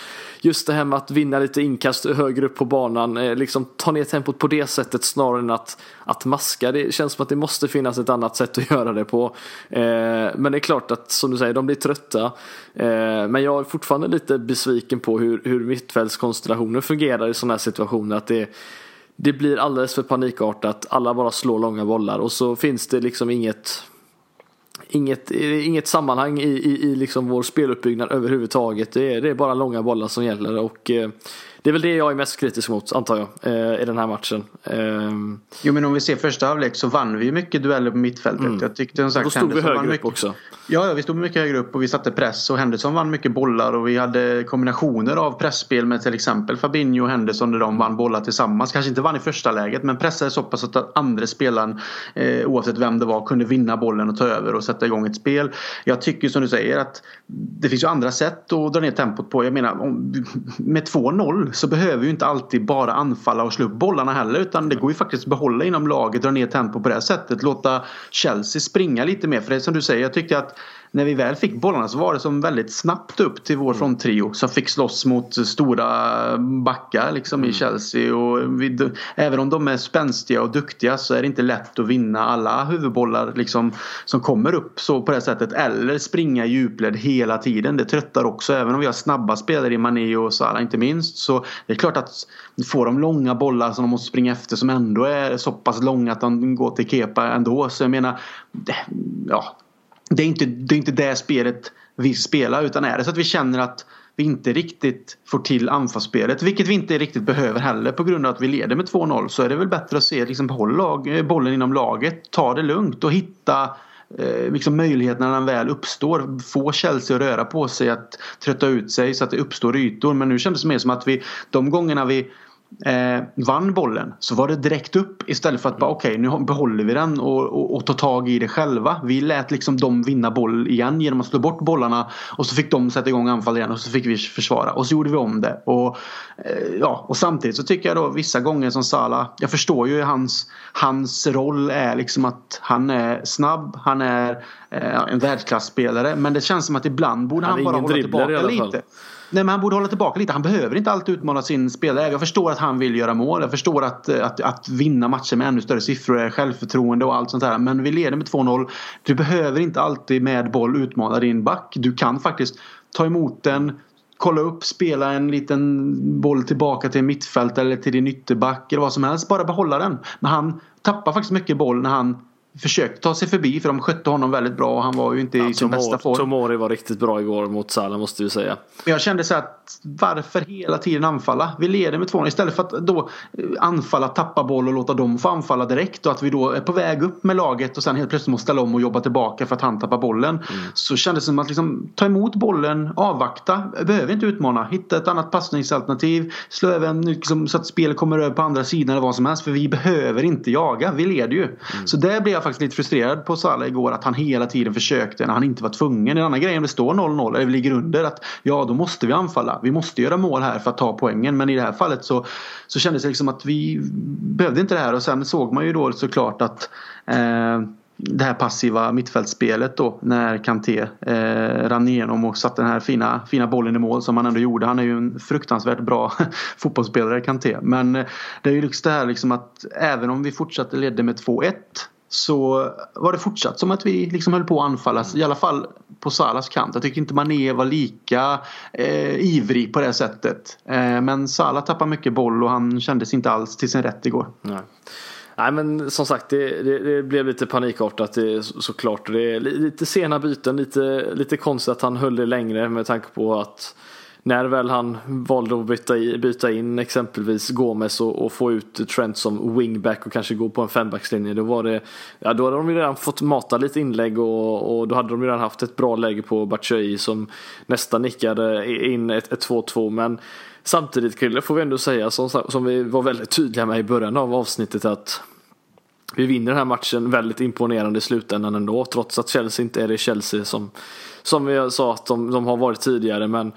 A: just det här med att vinna lite inkast högre upp på banan, eh, liksom ta ner tempot på det sättet snarare än att, att maska. Det känns som att det måste finnas ett annat sätt att (laughs) göra det på. Eh, men det är klart att, som du säger, de blir trötta. Eh, men jag är fortfarande lite besviken på hur, hur mittfältskonstellationer fungerar i sådana här situationer. Att det det blir alldeles för panikartat. Alla bara slår långa bollar och så finns det liksom inget Inget, inget sammanhang i, i, i liksom vår speluppbyggnad överhuvudtaget. Det är, det är bara långa bollar som gäller och eh, det är väl det jag är mest kritisk mot antar jag eh, i den här matchen. Eh,
B: jo men om vi ser första halvlek så vann vi mycket dueller på mittfältet. Mm. Jag tyckte som sagt
A: Då stod vi högre upp mycket, också.
B: Ja, ja, vi stod mycket högre upp och vi satte press och Henderson vann mycket bollar och vi hade kombinationer av pressspel med till exempel Fabinho och Henderson där de vann bollar tillsammans. Kanske inte vann i första läget men pressade så pass att andra spelaren eh, oavsett vem det var kunde vinna bollen och ta över och sätta igång ett spel. Jag tycker som du säger att det finns ju andra sätt att dra ner tempot på. Jag menar (laughs) med 2-0 så behöver ju inte alltid bara anfalla och slå upp bollarna heller utan det går ju faktiskt att behålla inom laget, dra ner tempo på det här sättet. Låta Chelsea springa lite mer. För det är som du säger, jag tyckte att när vi väl fick bollarna så var det som väldigt snabbt upp till vår mm. fronttrio som fick slåss mot stora backar liksom mm. i Chelsea. Och vi, även om de är spänstiga och duktiga så är det inte lätt att vinna alla huvudbollar liksom, som kommer upp så på det sättet. Eller springa i djupled hela tiden. Det tröttar också. Även om vi har snabba spelare i Mané och Salah inte minst. Så det är klart att får de långa bollar som de måste springa efter som ändå är så pass långa att de går till Kepa ändå. Så jag menar, ja, det är inte det, är inte det spelet vi spelar utan är det så att vi känner att vi inte riktigt får till anfallsspelet, vilket vi inte riktigt behöver heller på grund av att vi leder med 2-0 så är det väl bättre att se liksom, behåll lag, eh, bollen inom laget, ta det lugnt och hitta eh, liksom möjligheterna när den väl uppstår. Få Chelsea att röra på sig, att trötta ut sig så att det uppstår ytor. Men nu kändes det mer som att vi, de gångerna vi eh, vann bollen så var det direkt upp istället för att bara okej okay, nu behåller vi den och, och, och tar tag i det själva. Vi lät liksom dem vinna boll igen genom att slå bort bollarna och så fick de sätta igång anfall igen och så fick vi försvara och så gjorde vi om det. Och, eh, ja, och samtidigt så tycker jag då vissa gånger som Sala, jag förstår ju hans, hans roll är liksom att han är snabb, han är eh, en världsklasspelare men det känns som att ibland borde han, han bara hålla tillbaka lite. Nej men han borde hålla tillbaka lite. Han behöver inte alltid utmana sin spelare. Jag förstår att han vill göra mål. Jag förstår att, eh, att, att vinna matcher med ännu större siffror, självförtroende och allt sånt där. Men vi leder med 2-0. Du behöver inte alltid med boll utmana din back. Du kan faktiskt ta emot den, kolla upp, spela en liten boll tillbaka till mittfält eller till din ytterback eller vad som helst. Bara behålla den. Men han tappar faktiskt mycket boll när han försökte ta sig förbi för de skötte honom väldigt bra och han var ju inte ja, i sin bästa form.
A: Tomori var riktigt bra igår mot Salah måste vi säga.
B: Jag kände så att varför hela tiden anfalla? Vi leder med 2 istället för att då eh, anfalla, tappa boll och låta dem få anfalla direkt och att vi då är på väg upp med laget och sen helt plötsligt måste ställa om och jobba tillbaka för att han tappar bollen. Mm. Så kändes det som att liksom, ta emot bollen, avvakta, behöver inte utmana, hitta ett annat passningsalternativ, slå över liksom, så att spelet kommer över på andra sidan eller vad som helst för vi behöver inte jaga, vi leder ju. Mm. Så där blev jag faktiskt lite frustrerad på Salah igår att han hela tiden försökte när han inte var tvungen. En annan grej om det står 0-0 eller vi ligger under att ja då måste vi anfalla. Vi måste göra mål här för att ta poängen men i det här fallet så, så kändes det liksom att vi behövde inte det här och sen såg man ju då såklart att eh, det här passiva mittfältsspelet då när Kanté eh, rann igenom och satte den här fina, fina bollen i mål som han ändå gjorde. Han är ju en fruktansvärt bra (laughs) fotbollsspelare Kanté. Men eh, det är ju liksom det här liksom att även om vi fortsatte ledde med 2-1 så var det fortsatt som att vi liksom höll på att anfallas. I alla fall på Salas kant. Jag tycker inte Mané var lika eh, ivrig på det sättet. Eh, men Salah tappade mycket boll och han kändes inte alls till sin rätt igår.
A: Nej. Nej men som sagt det, det, det blev lite panikartat det, såklart. Det är lite sena byten, lite, lite konstigt att han höll det längre med tanke på att när väl han valde att byta, i, byta in exempelvis Gomes och, och, få ut Trent som wingback och kanske gå på en fembackslinje då var det ja då hade de ju redan fått mata lite inlägg och, och då hade de ju redan haft ett bra läge på Batshuayi som nästan nickade in ett, ett 2-2 men samtidigt Krille får vi ändå säga som, som vi var väldigt tydliga med i början av avsnittet att vi vinner den här matchen väldigt imponerande i slutändan ändå trots att Chelsea inte är det Chelsea som, som vi sa att de, de har varit tidigare. Men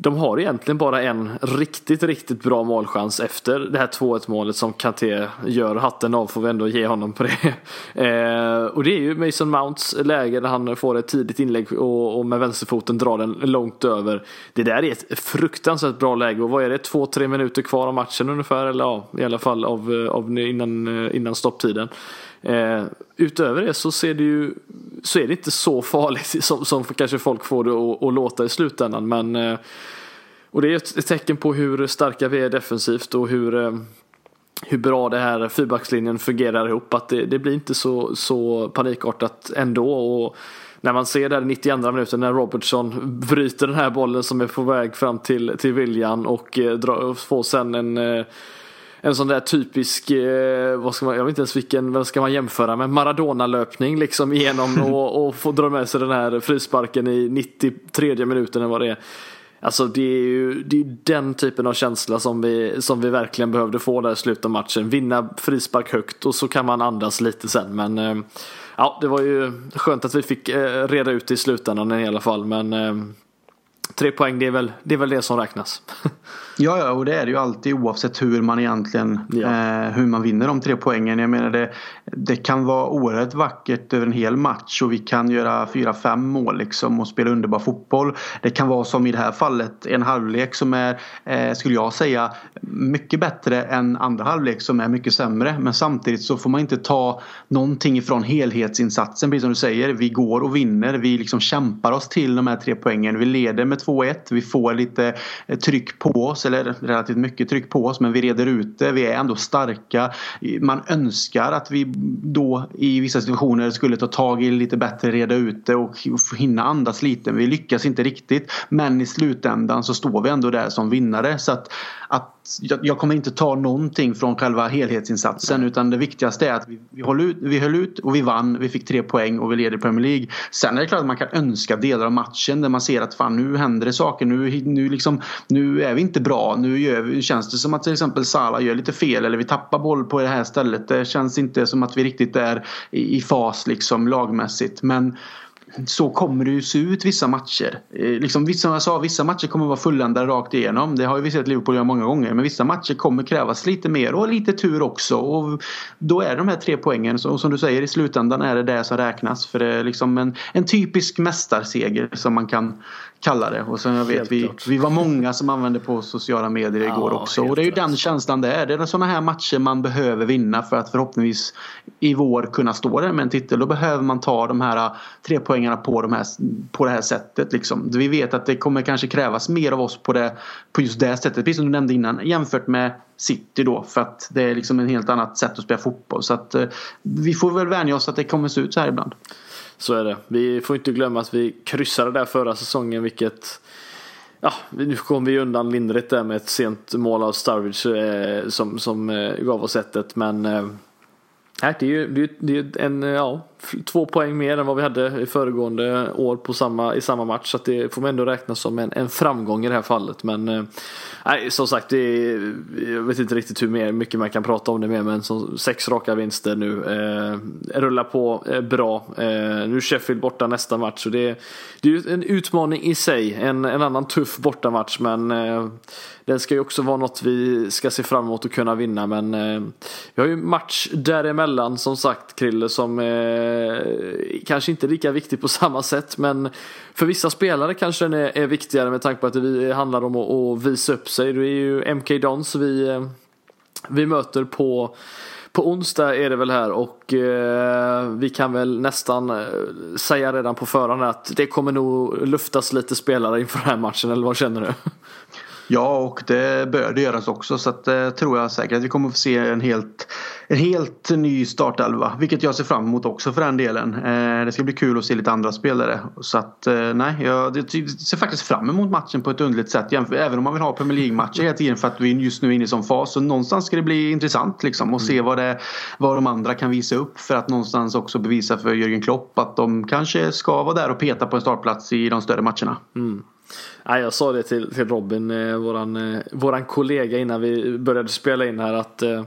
A: de har egentligen bara en riktigt, riktigt bra målchans efter det här 2-1 målet som Kanté gör. Hatten av får vi ändå ge honom på det. (laughs) Eh, och det är ju Mason Mounts läge där han får ett tidigt inlägg och, och, med vänsterfoten drar den långt över. Det där är ett fruktansvärt bra läge och vad är det, två, tre minuter kvar av matchen ungefär eller ja, i alla fall av, eh, av innan, eh, innan stopptiden. Eh, utöver det så ser det ju så är det inte så farligt (laughs) som, som kanske folk får det att, låta i slutändan. Men, eh, och det är ett, ett, tecken på hur starka vi är defensivt och hur, eh, hur bra det här fyrbackslinjen fungerar ihop. Att det, det blir inte så, så panikartat ändå. Och, när man ser där i 92 minuten när Robertson bryter den här bollen som är på väg fram till, till William och eh, och får sen en eh, en sån där typisk, eh, vad ska man, jag vet inte ens vilken, vad ska man jämföra med, Maradona-löpning liksom igenom (laughs) och, och få dra med sig den här frisparken i 93 minuten eller vad det är. Alltså det är ju det är den typen av känsla som vi, som vi verkligen behövde få där i slutet av matchen. Vinna frispark högt och så kan man andas lite sen men eh, ja det var ju skönt att vi fick eh, reda ut det i slutändan i alla fall men eh, tre poäng det är väl det, är väl det som räknas. (laughs)
B: Ja, ja, och det är det ju alltid oavsett hur man egentligen ja. eh, hur man vinner de tre poängen. Jag menar det, det kan vara oerhört vackert över en hel match och vi kan göra fyra fem mål liksom och spela underbar fotboll. Det kan vara som i det här fallet en halvlek som är, eh, skulle jag säga, mycket bättre än andra halvlek som är mycket sämre. Men samtidigt så får man inte ta någonting ifrån helhetsinsatsen. Precis som du säger, vi går och vinner. Vi liksom kämpar oss till de här tre poängen. Vi leder med 2-1. Vi får lite eh, tryck på oss, eller relativt mycket tryck på oss, men vi reder ut det. Vi är ändå starka. Man önskar att vi då i vissa situationer skulle ta tag i lite bättre, reda ut det och hinna andas lite. Vi lyckas inte riktigt. Men i slutändan så står vi ändå där som vinnare. Så att, att jag kommer inte ta någonting från själva helhetsinsatsen utan det viktigaste är att vi, vi, höll ut, vi höll ut och vi vann. Vi fick tre poäng och vi leder Premier League. Sen är det klart att man kan önska delar av matchen där man ser att fan nu händer det saker. Nu, nu, liksom, nu är vi inte bra. Nu gör, känns det som att till exempel Salah gör lite fel eller vi tappar boll på det här stället. Det känns inte som att vi riktigt är i, i fas liksom lagmässigt. Men så kommer det ju se ut vissa matcher. Eh, liksom, som jag sa, vissa matcher kommer vara fulländade rakt igenom. Det har ju vi sett Liverpool göra många gånger. Men vissa matcher kommer krävas lite mer och lite tur också. Och då är det de här tre poängen. Och som du säger, i slutändan är det det som räknas. För det är liksom en, en typisk mästarseger som man kan kalla det. Och sen jag vet, vi, vi var många som använde på sociala medier igår ja, också. Och det är ju den känslan det är. Det är sådana här matcher man behöver vinna för att förhoppningsvis i vår kunna stå där med en titel. Då behöver man ta de här tre poängarna på, de här, på det här sättet. Liksom. Vi vet att det kommer kanske krävas mer av oss på, det, på just det sättet. Precis som du nämnde innan. Jämfört med City då. För att det är liksom en helt annat sätt att spela fotboll. Så att eh, vi får väl vänja oss att det kommer se ut så här ibland.
A: Så är det. Vi får inte glömma att vi kryssade där förra säsongen vilket Ja, nu kom vi undan lindrigt där med ett sent mål av Sturridge eh, som, som eh, gav oss sättet. men eh, det är ju det är en, ja, två poäng mer än vad vi hade i föregående år på samma, i samma match. Så det får man ändå räkna som en, en framgång i det här fallet. Men eh, som sagt, det är, jag vet inte riktigt hur mer, mycket man kan prata om det mer Men som, sex raka vinster nu. Eh, rullar på eh, bra. Eh, nu är Sheffield borta nästa match. Så det, det är en utmaning i sig. En, en annan tuff bortamatch. Men eh, den ska ju också vara något vi ska se fram emot att kunna vinna. Men eh, vi har ju match däremellan som sagt Krille som Eh, Eh, kanske inte lika viktig på (laughs) samma sätt men för vissa spelare kanske den är, är viktigare med tanke på att det handlar om att, att visa upp sig. Det är ju MK Dons vi, eh, vi möter på på onsdag är det väl här och eh, vi kan väl nästan eh, säga redan på förhand att det kommer nog luftas lite spelare inför den här matchen eller vad känner du? (laughs)
B: Ja, och det bör det göras också så att det eh, tror jag säkert att vi kommer få se en helt, en helt ny startelva. Vilket jag ser fram emot också för den delen. Eh, det ska bli kul att se lite andra spelare. Så att eh, nej, jag ser faktiskt fram emot matchen på ett underligt sätt. Även om man vill ha Premier League-matcher hela tiden för att vi just nu är inne i sån fas. Så någonstans ska det bli intressant liksom och se mm. vad, det, vad de andra kan visa upp. För att någonstans också bevisa för Jörgen Klopp att de kanske ska vara där och peta på en startplats i de större matcherna.
A: Mm. Nej, jag sa det till, till Robin, eh, våran, eh, våran kollega innan vi började spela in här att eh,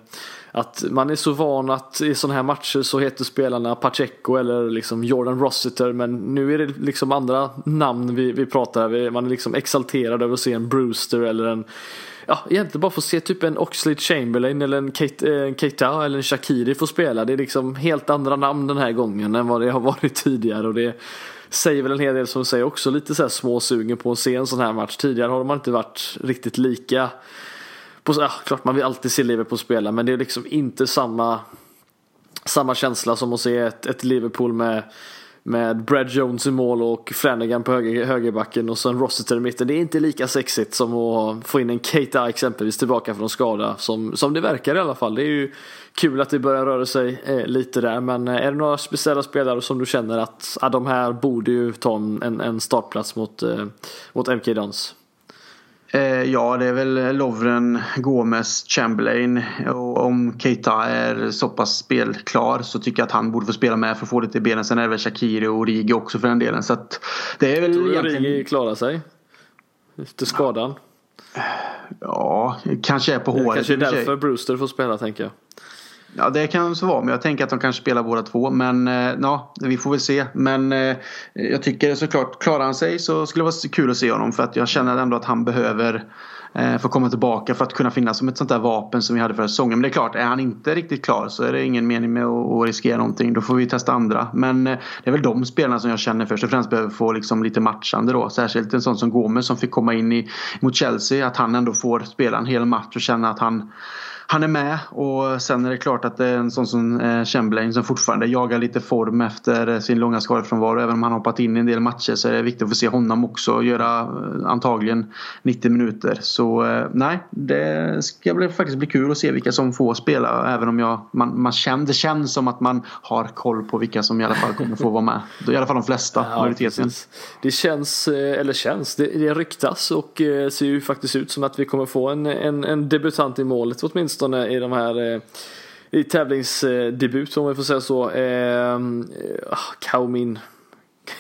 A: att man är så van att i sådana här matcher så heter spelarna Pacheco eller liksom Jordan Rossiter men nu är det liksom andra namn vi, vi pratar Man är liksom exalterad över att se en Brewster eller en Ja, egentligen bara få se typ en Oxley Chamberlain eller en Keita eh, eller en Shakiri få spela. Det är liksom helt andra namn den här gången än vad det har varit (laughs) tidigare och det säger väl en hel del som säger också lite så här småsugen på att se en sån här match. Tidigare har man inte varit riktigt lika. På, ja, klart man vill alltid se Liverpool spela men det är liksom inte samma samma känsla som att se ett, ett Liverpool med med Brad Jones i mål och Flanagan på höger, högerbacken och sen Rossiter i mitten. Det är inte lika sexigt som att få in en Keita exempelvis tillbaka från skada som, som det verkar i alla fall. Det är ju kul att det börjar röra sig eh, lite där men eh, är det några speciella spelare som du känner att ah, de här borde ju ta en, en startplats mot, eh, mot MK Dons?
B: Eh, ja, det är väl Lovren, Gomes, Chamberlain. Och om Keita är så pass spelklar så tycker jag att han borde få spela med för att få lite i benen. Sen är det väl Shakiri och Origi också för den delen. Så att det är väl
A: Tror du egentligen... Origi klarar sig? Efter skadan?
B: Ja, kanske är på håret.
A: Kanske är därför Brewster får spela tänker jag.
B: Ja, det kan så vara. Men jag tänker att de kanske spelar båda två. Men eh, ja, vi får väl se. Men eh, jag tycker såklart, klarar han sig så skulle det vara kul att se honom. För att jag känner ändå att han behöver eh, få komma tillbaka för att kunna finnas som ett sånt där vapen som vi hade förra säsongen. Men det är klart, är han inte riktigt klar så är det ingen mening med att, att riskera någonting. Då får vi testa andra. Men det är väl de spelarna som jag känner först och främst behöver få liksom lite matchande då. Särskilt en sån som Gomes som fick komma in i, mot Chelsea. Att han ändå får spela en hel match och känna att han han är med och sen är det klart att det är en sån som eh, Chamberlain som fortfarande jagar lite form efter sin långa skadefrånvaro. Även om han hoppat in i en del matcher så är det viktigt att få se honom också göra eh, antagligen 90 minuter. Så eh, nej, det ska bli, faktiskt bli kul att se vilka som får spela. Även om jag, man, man känner, det känns som att man har koll på vilka som i alla fall kommer få vara med. (laughs) I alla fall de flesta, ja, majoriteten.
A: Det känns, eller känns, det, det ryktas och ser ju faktiskt ut som att vi kommer få en, en, en debutant i målet åtminstone åtminstone i de här eh, i tävlingsdebut om vi får säga så. Ehm, ah, eh, Kaumin.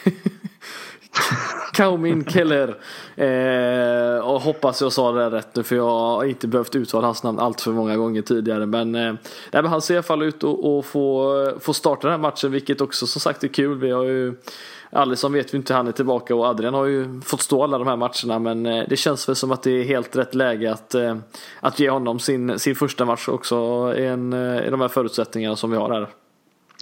A: (laughs) Kaumin Keller. Eh, och hoppas jag sa det rätt nu för jag har inte behövt uttala hans namn allt för många gånger tidigare. Men, eh, men han ser i alla fall ut att få, få starta den här matchen vilket också som sagt är kul. Vi har ju Alisson vet vi inte han är tillbaka och Adrian har ju fått stå alla de här matcherna men eh, det känns väl som att det är helt rätt läge att, eh, att ge honom sin, sin första match också i, en, eh, i de här förutsättningarna som vi har här.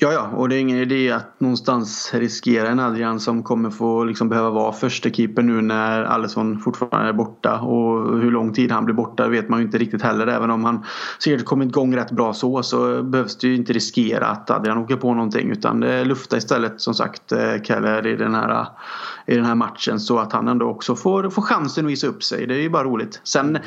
B: Ja, ja, och det är ingen idé att någonstans riskera en Adrian som kommer få liksom behöva vara första keeper nu när Alisson fortfarande är borta. Och hur lång tid han blir borta vet man ju inte riktigt heller. Även om han säkert kommit igång rätt bra så så behövs det ju inte riskera att Adrian åker på någonting. Utan det lufta istället som sagt eh, Keller i den här i den här matchen så att han ändå också får, får chansen att visa upp sig. Det är ju bara roligt. Sen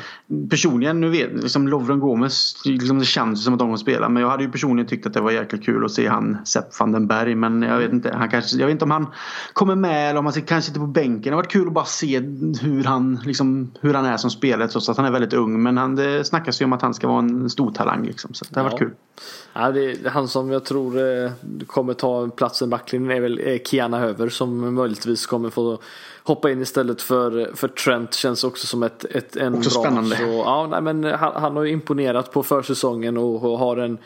B: personligen, nu vet liksom Lovren Gomes, liksom det känns som att de kommer spela men jag hade ju personligen tyckt att det var jäkla kul att se han Sepp van den Berg men jag vet inte, han kanske, jag vet inte om han kommer med eller om han kanske sitter på bänken. Det har varit kul att bara se hur han, liksom, hur han är som spelare trots att han är väldigt ung men han, det snackas ju om att han ska vara en stor talang liksom, så det har ja. varit kul.
A: Ja, det han som jag tror eh, kommer ta platsen i backlinjen är väl eh, Kiana Höver som möjligtvis kommer få hoppa in istället för, för Trent. Känns också som ett, ett en
B: också bra spännande. Så,
A: ja, nej, men han, han har ju imponerat på försäsongen och, och har en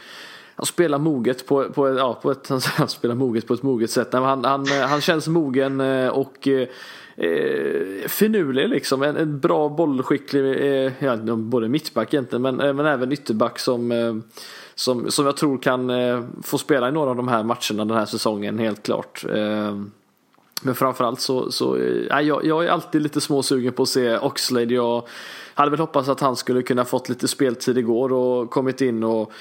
A: han spelar moget på, på, ja, på ett, (laughs) han spelar moget på ett moget sätt. Han, han, eh, han känns mogen eh, och eh, eh, finurlig liksom. En, en bra bollskicklig, eh, ja, både mittback egentligen men, men även ytterback som eh, som, som jag tror kan eh, få spela i några av de här matcherna den här säsongen helt klart. Eh, men framförallt så, så eh, jag, jag är alltid lite småsugen på att se Oxlade. Jag hade väl hoppats att han skulle kunna fått lite speltid igår och kommit in och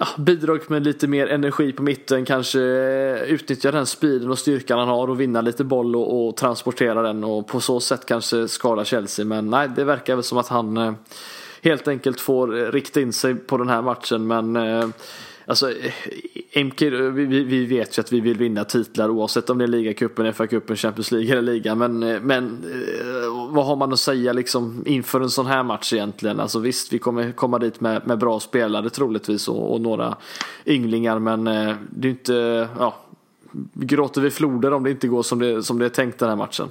A: ja, bidrag med lite mer energi på mitten, kanske eh, utnyttja den speeden och styrkan han har och vinna lite boll och, och transportera den och på så sätt kanske skada Chelsea. Men nej, det verkar väl som att han eh, helt enkelt får eh, rikta in sig på den här matchen. Men eh, Alltså, eh, MK, vi, vi vet ju att vi vill vinna titlar oavsett om det är ligacupen, FA-cupen, Champions League eller ligan. Men, eh, men eh, vad har man att säga liksom inför en sån här match egentligen? Alltså visst, vi kommer komma dit med, med bra spelare troligtvis och, och några ynglingar. Men det är inte, ja, gråter vi floder om det inte går som det, som det är tänkt den här matchen.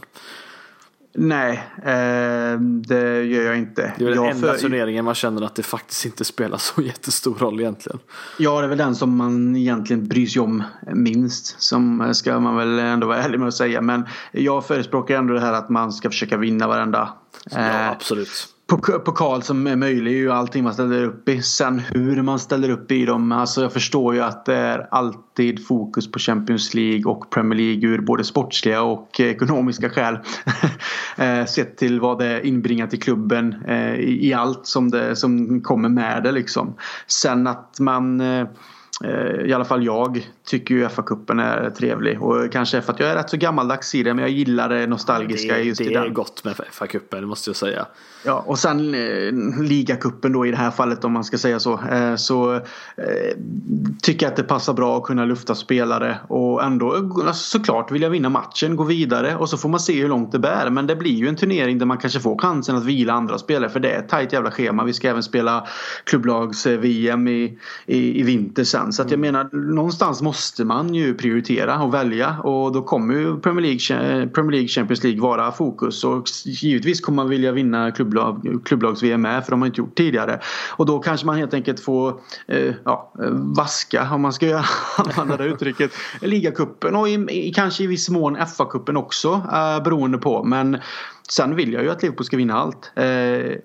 B: Nej, eh, det gör jag inte.
A: Det är
B: väl
A: den enda för... turneringen man känner att det faktiskt inte spelar så (laughs) jättestor roll egentligen.
B: Ja, det är väl den som man egentligen bryr sig om minst. Som ska man väl ändå vara ärlig med att säga. Men jag förespråkar ändå det här att man ska försöka vinna varenda.
A: Ja, eh, absolut
B: pokal som är möjlig är ju allting man ställer upp i. Sen hur man ställer upp i dem. Alltså jag förstår ju att det är alltid fokus på Champions League och Premier League ur både sportsliga och ekonomiska skäl. (laughs) Eh, sett till vad det inbringar till klubben eh, i allt som, det, som kommer med det liksom. Sen att man eh, i alla fall jag tycker ju FA-cupen är trevlig och kanske för att jag är rätt så gammaldags i det men jag gillar det nostalgiska
A: det,
B: just
A: det
B: i den.
A: Det är gott med FA-cupen måste jag säga.
B: Ja, och sen eh, ligacupen då i det här fallet om man ska säga så. Eh, så eh, tycker jag att det passar bra att kunna lufta spelare och ändå alltså, såklart vill jag vinna matchen, gå vidare och så får man se hur långt det bär. Men det blir ju en turnering där man kanske får chansen att vila andra spelare för det är ett tajt jävla schema. Vi ska även spela klubblags-VM i, i, i vinter sen. igen. Så att jag menar någonstans måste man ju prioritera och välja och då kommer ju Premier League, Premier League Champions League vara fokus och givetvis kommer man vilja vinna klubblag, klubblags-VM med för de har inte gjort tidigare. Och då kanske man helt enkelt får eh, ja, vaska om man ska (laughs) använda det uttrycket ligacupen och i, i, kanske i viss mån FA-cupen också eh, beroende på men Sen vill jag ju att Liverpool ska vinna allt. Eh,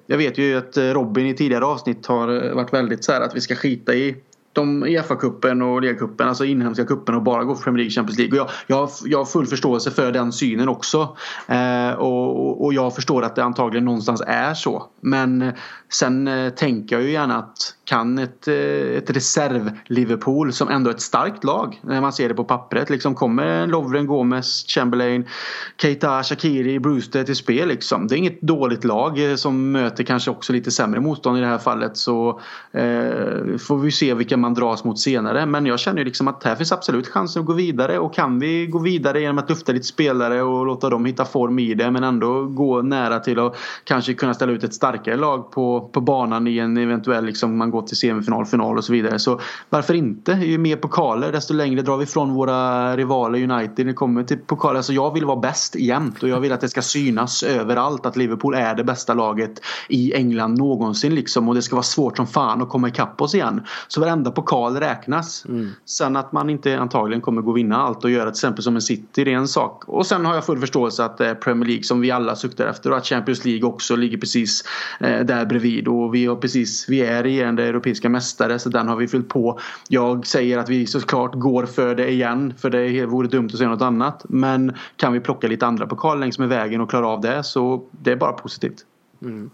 B: jag vet ju att Robin i tidigare avsnitt har varit väldigt så här att vi ska skita i de Uefa-cupen och ligacupen, alltså inhemska cupen och bara gå för Premier League Champions League. Och jag, jag, jag har full förståelse för den synen också. Eh, och, och jag förstår att det antagligen någonstans är så. Men eh, sen eh, tänker jag ju gärna att kan ett, eh, ett reserv-Liverpool som ändå är ett starkt lag när man ser det på pappret. Liksom kommer Lovren, Gomez, Chamberlain, Keita, Shakiri, Brewster till spel. Liksom. Det är inget dåligt lag eh, som möter kanske också lite sämre motstånd i det här fallet. Så eh, får vi se vilka man dras mot senare. Men jag känner ju liksom att här finns absolut chansen att gå vidare. Och kan vi gå vidare genom att lufta lite spelare och låta dem hitta form i det men ändå gå nära till att kanske kunna ställa ut ett starkare lag på, på banan i en eventuell liksom, man går till semifinal, final och så vidare. Så varför inte? Ju mer pokaler desto längre drar vi ifrån våra rivaler United när det kommer till pokaler. Alltså jag vill vara bäst jämt och jag vill att det ska synas överallt att Liverpool är det bästa laget i England någonsin liksom. Och det ska vara svårt som fan att komma ikapp oss igen. Så varenda pokal räknas. Mm. Sen att man inte antagligen kommer gå och vinna allt och göra till exempel som en City, det är en sak. Och sen har jag full förståelse att det är Premier League som vi alla suktar efter och att Champions League också ligger precis eh, där bredvid. Och vi har precis, vi är regerande europeiska mästare så den har vi fyllt på. Jag säger att vi såklart går för det igen för det vore dumt att säga något annat. Men kan vi plocka lite andra pokal längs med vägen och klara av det så det är bara positivt.
A: Mm.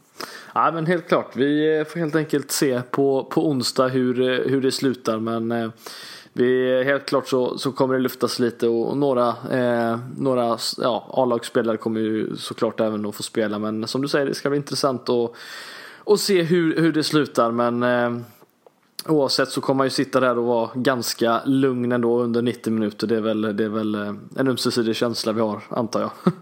A: Ja men helt klart. Vi eh, får helt enkelt se på, på onsdag hur, eh, hur det slutar. Men eh, vi, helt klart så, så kommer det luftas lite och, och några, eh, några ja, A-lagsspelare kommer ju såklart även att få spela. Men som du säger, det ska bli intressant att, att se hur, hur det slutar. Men eh, Oavsett så kommer man ju sitta där och vara ganska lugn ändå under 90 minuter. Det är väl, det är väl eh, en ömsesidig känsla vi har antar jag. (laughs)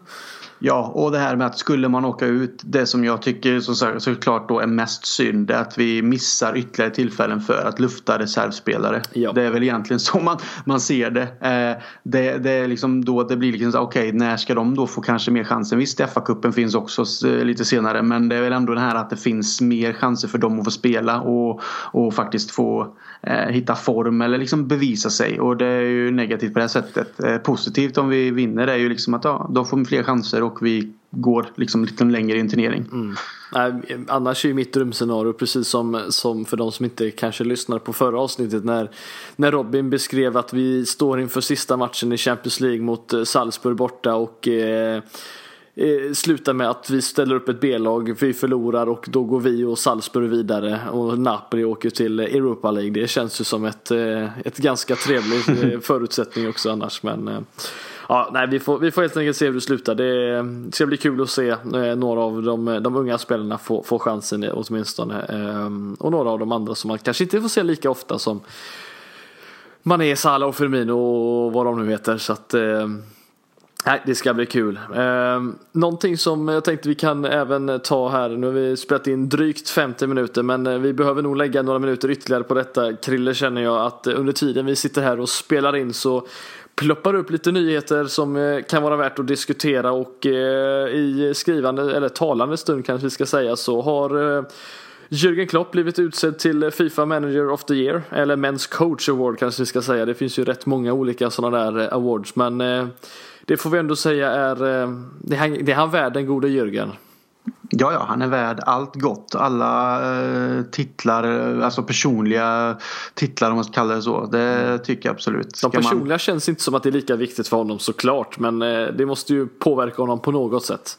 B: Ja, och det här med att skulle man åka ut, det som jag tycker så, såklart då är mest synd är att vi missar ytterligare tillfällen för att lufta reservspelare. Ja. Det är väl egentligen (laughs) så man, man ser det. Eh, det. Det är liksom då det blir liksom okej, okay, när ska de då få kanske mer chanser? Visst, FA-cupen finns också lite senare, men det är väl ändå det här att det finns mer chanser för dem att få spela och, och faktiskt få eh, hitta form eller liksom bevisa sig. Och det är ju negativt på det här sättet. Eh, positivt om vi vinner är ju liksom att ja, då får fler chanser och vi går liksom lite längre i en turnering. Mm.
A: Nej, annars är ju mitt drömscenario precis som, som för de som inte kanske lyssnade på förra avsnittet när, när Robin beskrev att vi står inför sista matchen i Champions League mot eh, Salzburg borta och eh, eh, slutar med att vi ställer upp ett B-lag, vi förlorar och då går vi och Salzburg vidare och Napoli åker till Europa League. Det känns ju som ett, eh, ett ganska trevligt (laughs) förutsättning också annars. Men, Ja, nej, vi, får, vi får helt enkelt se hur det slutar. Det ska bli kul att se eh, några av de, de unga spelarna få, få chansen åtminstone. Eh, och några av de andra som man kanske inte får se lika ofta som Mané, Salah och Firmino och vad de nu heter. Så att, eh, Nej, det ska bli kul. Eh, någonting som jag tänkte vi kan även ta här. Nu har vi spelat in drygt 50 minuter men vi behöver nog lägga några minuter ytterligare på detta. Krille känner jag att under tiden vi sitter här och spelar in så ploppar upp lite nyheter som eh, kan vara värt att diskutera och eh, i skrivande eller talande stund kanske vi ska säga så har eh, Jürgen Klopp blivit utsedd till Fifa Manager of the Year eller Men's Coach Award kanske vi ska säga. Det finns ju rätt många olika sådana där awards men det får vi ändå säga är det är han värd den gode Jürgen.
B: Ja, ja, han är värd allt gott. Alla eh, titlar, alltså personliga titlar om man ska kalla det så. Det mm. tycker jag absolut.
A: Ska De personliga man... känns inte som att det är lika viktigt för honom såklart. Men eh, det måste ju påverka honom på något sätt.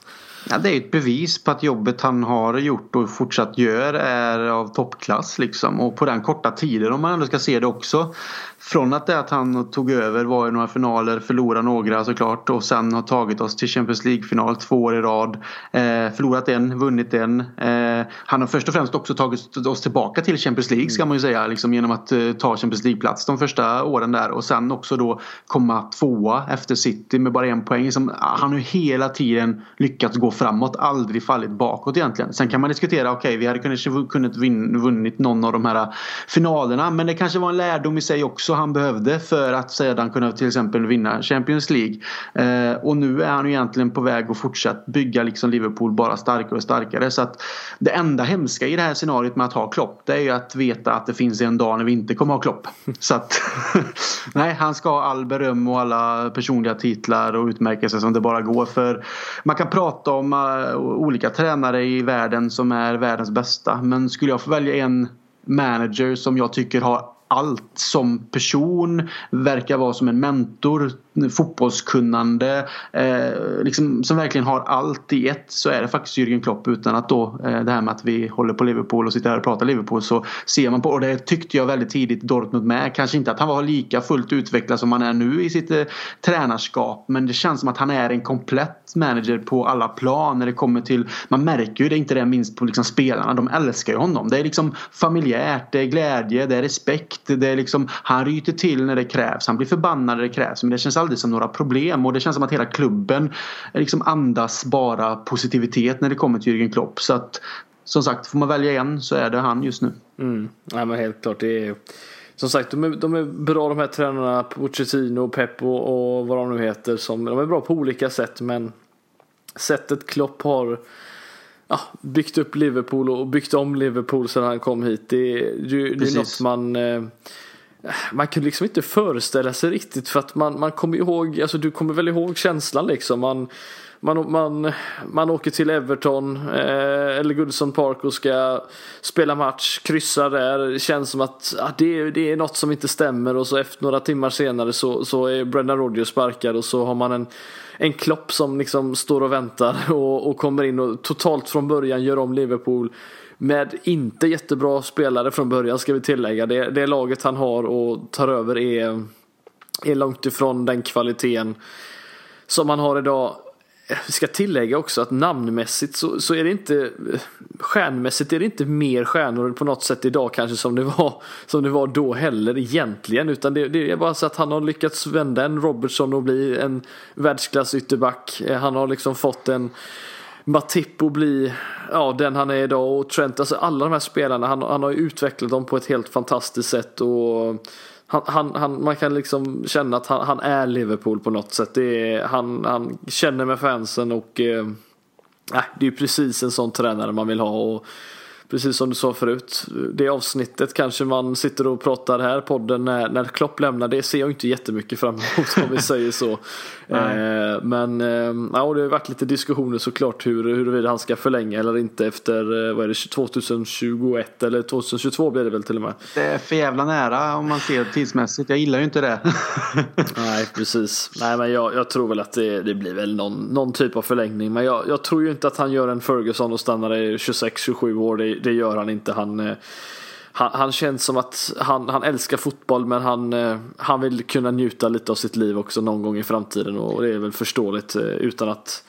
B: Ja, det är ett bevis på att jobbet han har gjort och fortsatt gör är av toppklass. Liksom. Och på den korta tiden om man ändå ska se det också från att det att han tog över var i några finaler, förlorade några såklart och sen har tagit oss till Champions League-final två år i rad. Eh, förlorat en, vunnit en. Eh, han har först och främst också tagit oss tillbaka till Champions League ska man ju säga liksom genom att eh, ta Champions League-plats de första åren där och sen också då komma tvåa efter City med bara en poäng. Liksom, han har hela tiden lyckats gå gå framåt, aldrig fallit bakåt egentligen. Sen kan man diskutera, okej okay, vi hade kanske kunnat vin, vunnit någon av de här finalerna men det kanske var en lärdom i sig också han behövde för att sedan kunna till exempel vinna Champions League. Eh, och nu är han ju egentligen på väg att fortsätta bygga liksom Liverpool bara starkare och starkare. Så att det enda hemska i det här scenariot med att ha Klopp det är ju att veta att det finns en dag när vi inte kommer ha Klopp. (laughs) Så att (laughs) nej, han ska ha all beröm och alla personliga titlar och utmärkelser som det bara går. För man kan prata om uh, olika tränare i världen som är världens bästa. Men skulle jag få välja en manager som jag tycker har allt som person, verkar vara som en mentor, fotbollskunnande, eh, liksom, som verkligen har allt i ett så är det faktiskt Jürgen Klopp utan att då eh, det här med att vi håller på Liverpool och sitter här och pratar Liverpool så ser man på och det tyckte jag väldigt tidigt Dortmund med. Kanske inte att han var lika fullt utvecklad som han är nu i sitt eh, tränarskap men det känns som att han är en komplett manager på alla plan när det kommer till man märker ju det inte det minst på liksom spelarna. De älskar ju honom. Det är liksom familjärt, det är glädje, det är respekt. Det är liksom, han ryter till när det krävs. Han blir förbannad när det krävs. Men det känns aldrig som några problem och det känns som att hela klubben liksom andas bara positivitet när det kommer till Jürgen Klopp. Så att som sagt, får man välja en så är det han just nu.
A: Mm. Ja, men helt klart. Det är, som sagt, de är, de är bra de här tränarna. Pochettino, Pep och, och vad de nu heter. Som, de är bra på olika sätt men sättet Klopp har ja, byggt upp Liverpool och byggt om Liverpool sedan han kom hit. Det, det, det är något man eh, man kunde liksom inte föreställa sig riktigt för att man, man kommer ihåg, alltså du kommer väl ihåg känslan liksom. Man, man, man, man åker till Everton eh, eller Goodson Park och ska spela match, kryssa där. Det känns som att ah, det, det är något som inte stämmer och så efter några timmar senare så, så är Brendan Rodgers sparkad och så har man en, en klopp som liksom står och väntar och, och kommer in och totalt från början gör om Liverpool med inte jättebra spelare från början ska vi tillägga. Det, det laget han har och tar över är, är långt ifrån den kvaliteten som han har idag. Vi ska tillägga också att namnmässigt så, så är det inte Stjärnmässigt är det inte mer stjärnor på något sätt idag kanske som det var Som det var då heller egentligen utan det, det är bara så att han har lyckats vända en Robertson och bli en världsklass ytterback Han har liksom fått en Matippo bli ja, den han är idag och Trent, alltså alla de här spelarna, han, han har ju utvecklat dem på ett helt fantastiskt sätt och han, han, han, man kan liksom känna att han, han är Liverpool på något sätt. Det är, han, han känner med fansen och eh, det är precis en sån tränare man vill ha. Och precis som du sa förut, det avsnittet kanske man sitter och pratar här podden när, när Klopp lämnar, det ser jag inte jättemycket fram emot om vi säger så. (laughs) eh, men eh, ja, det har varit lite diskussioner såklart hur, huruvida han ska förlänga eller inte efter, eh, vad är det, 2021 eller 2022 blir det väl till och med.
B: Det är för jävla nära om man ser tidsmässigt, jag gillar ju inte det. (laughs)
A: Nej, precis. Nej, men jag, jag tror väl att det, det blir väl någon, någon typ av förlängning, men jag, jag tror ju inte att han gör en Ferguson och stannar i 26-27 år. Det, det gör han inte. Han, eh, han, han känns som att han, han älskar fotboll men han, eh, han vill kunna njuta lite av sitt liv också någon gång i framtiden och det är väl förståeligt eh, utan att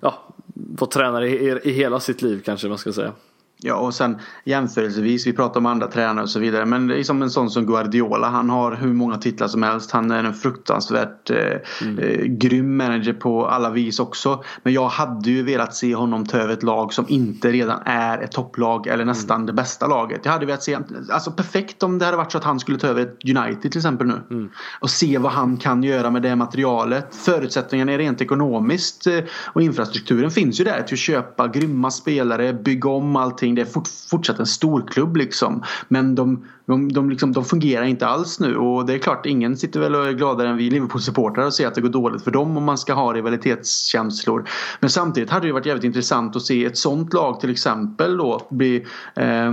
A: ja, vara tränare i, i hela sitt liv kanske man ska säga.
B: Ja och sen jämförelsevis, vi pratar om andra tränare och så vidare. Men det är som en sån som Guardiola. Han har hur många titlar som helst. Han är en fruktansvärt eh, mm. eh, grym manager på alla vis också. Men jag hade ju velat se honom ta över ett lag som inte redan är ett topplag eller nästan mm. det bästa laget. Jag hade velat se, alltså perfekt om det hade varit så att han skulle ta över ett United till exempel nu. Mm. Och se vad han kan göra med det materialet. Förutsättningarna är rent ekonomiskt eh, och infrastrukturen finns ju där till att köpa grymma spelare, bygga om allting någonting. Det är fort, fortsatt en storklubb liksom. Men de, de, de, liksom, de fungerar inte alls nu och det är klart ingen sitter väl och är gladare än vi Liverpool-supportrar och ser att det går dåligt för dem om man ska ha rivalitetskänslor. Men samtidigt hade det varit jävligt intressant att se ett sånt lag till exempel då bli eh,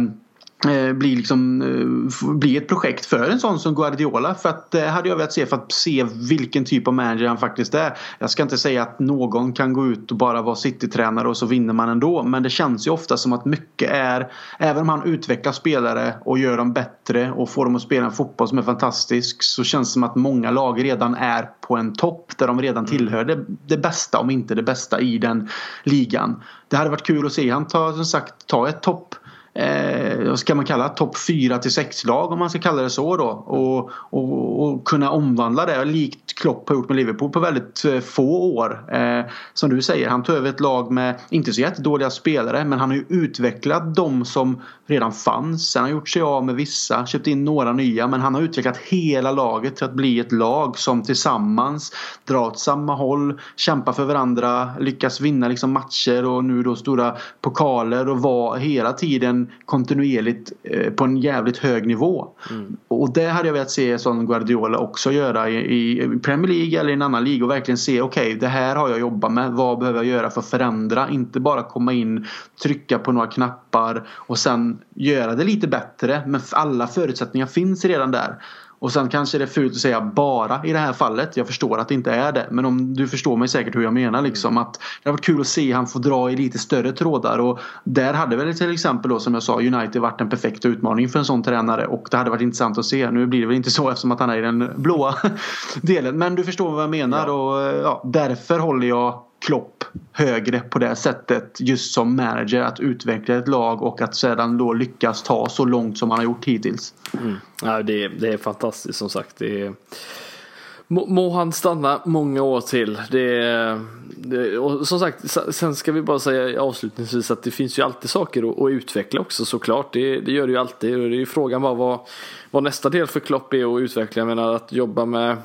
B: Eh, bli, liksom, eh, bli ett projekt för en sån som Guardiola. För att det hade jag velat se för att se vilken typ av manager han faktiskt är. Jag ska inte säga att någon kan gå ut och bara vara City-tränare och så vinner man ändå. Men det känns ju ofta som att mycket är, även om han utvecklar spelare och gör dem bättre och får dem att spela en fotboll som är fantastisk så känns det som att många lag redan är på en topp där de redan mm. tillhör det, det bästa om inte det bästa i den ligan. Det hade varit kul att se han ta, som sagt, ta ett topp eh, vad ska man kalla topp 4 till 6 lag om man ska kalla det så då. Och, och, och kunna omvandla det likt Klopp har gjort med Liverpool på väldigt eh, få år. Eh, som du säger, han tog över ett lag med inte så jättedåliga spelare men han har ju utvecklat de som redan fanns. Sen har han gjort sig av med vissa, köpt in några nya men han har utvecklat hela laget till att bli ett lag som tillsammans drar åt samma håll, kämpar för varandra, lyckas vinna liksom matcher och nu då stora pokaler och var hela tiden kontinuerligt eh, på en jävligt hög nivå. Mm. Och det hade jag velat se sån Guardiola också göra i, i Premier League eller i en annan liga och verkligen se okej okay, det här har jag jobbat med. Vad behöver jag göra för att förändra? Inte bara komma in, trycka på några knappar och sen göra det lite bättre. Men alla förutsättningar finns redan där. Och sen kanske det är fult att säga bara i det här fallet. Jag förstår att det inte är det. Men om du förstår mig säkert hur jag menar liksom. Att det har varit kul att se han få dra i lite större trådar. Och där hade väl till exempel då som jag sa United varit en perfekt utmaning för en sån tränare. Och det hade varit intressant att se. Nu blir det väl inte så eftersom att han är i den blåa (laughs) delen. Men du förstår vad jag menar. Ja. Och ja, därför håller jag Klopp högre på det sättet just som manager att utveckla ett lag och att sedan då lyckas ta så långt som han har gjort hittills.
A: Mm. Ja, det, det är fantastiskt som sagt. Det är... Må, må, han stanna många år till. Det, det, och som sagt, sen ska vi bara säga avslutningsvis att det finns ju alltid saker att, att utveckla också såklart. Det, det gör det ju alltid. Och det är ju frågan bara vad, vad nästa del för Klopp är att utveckla. Jag menar att jobba med,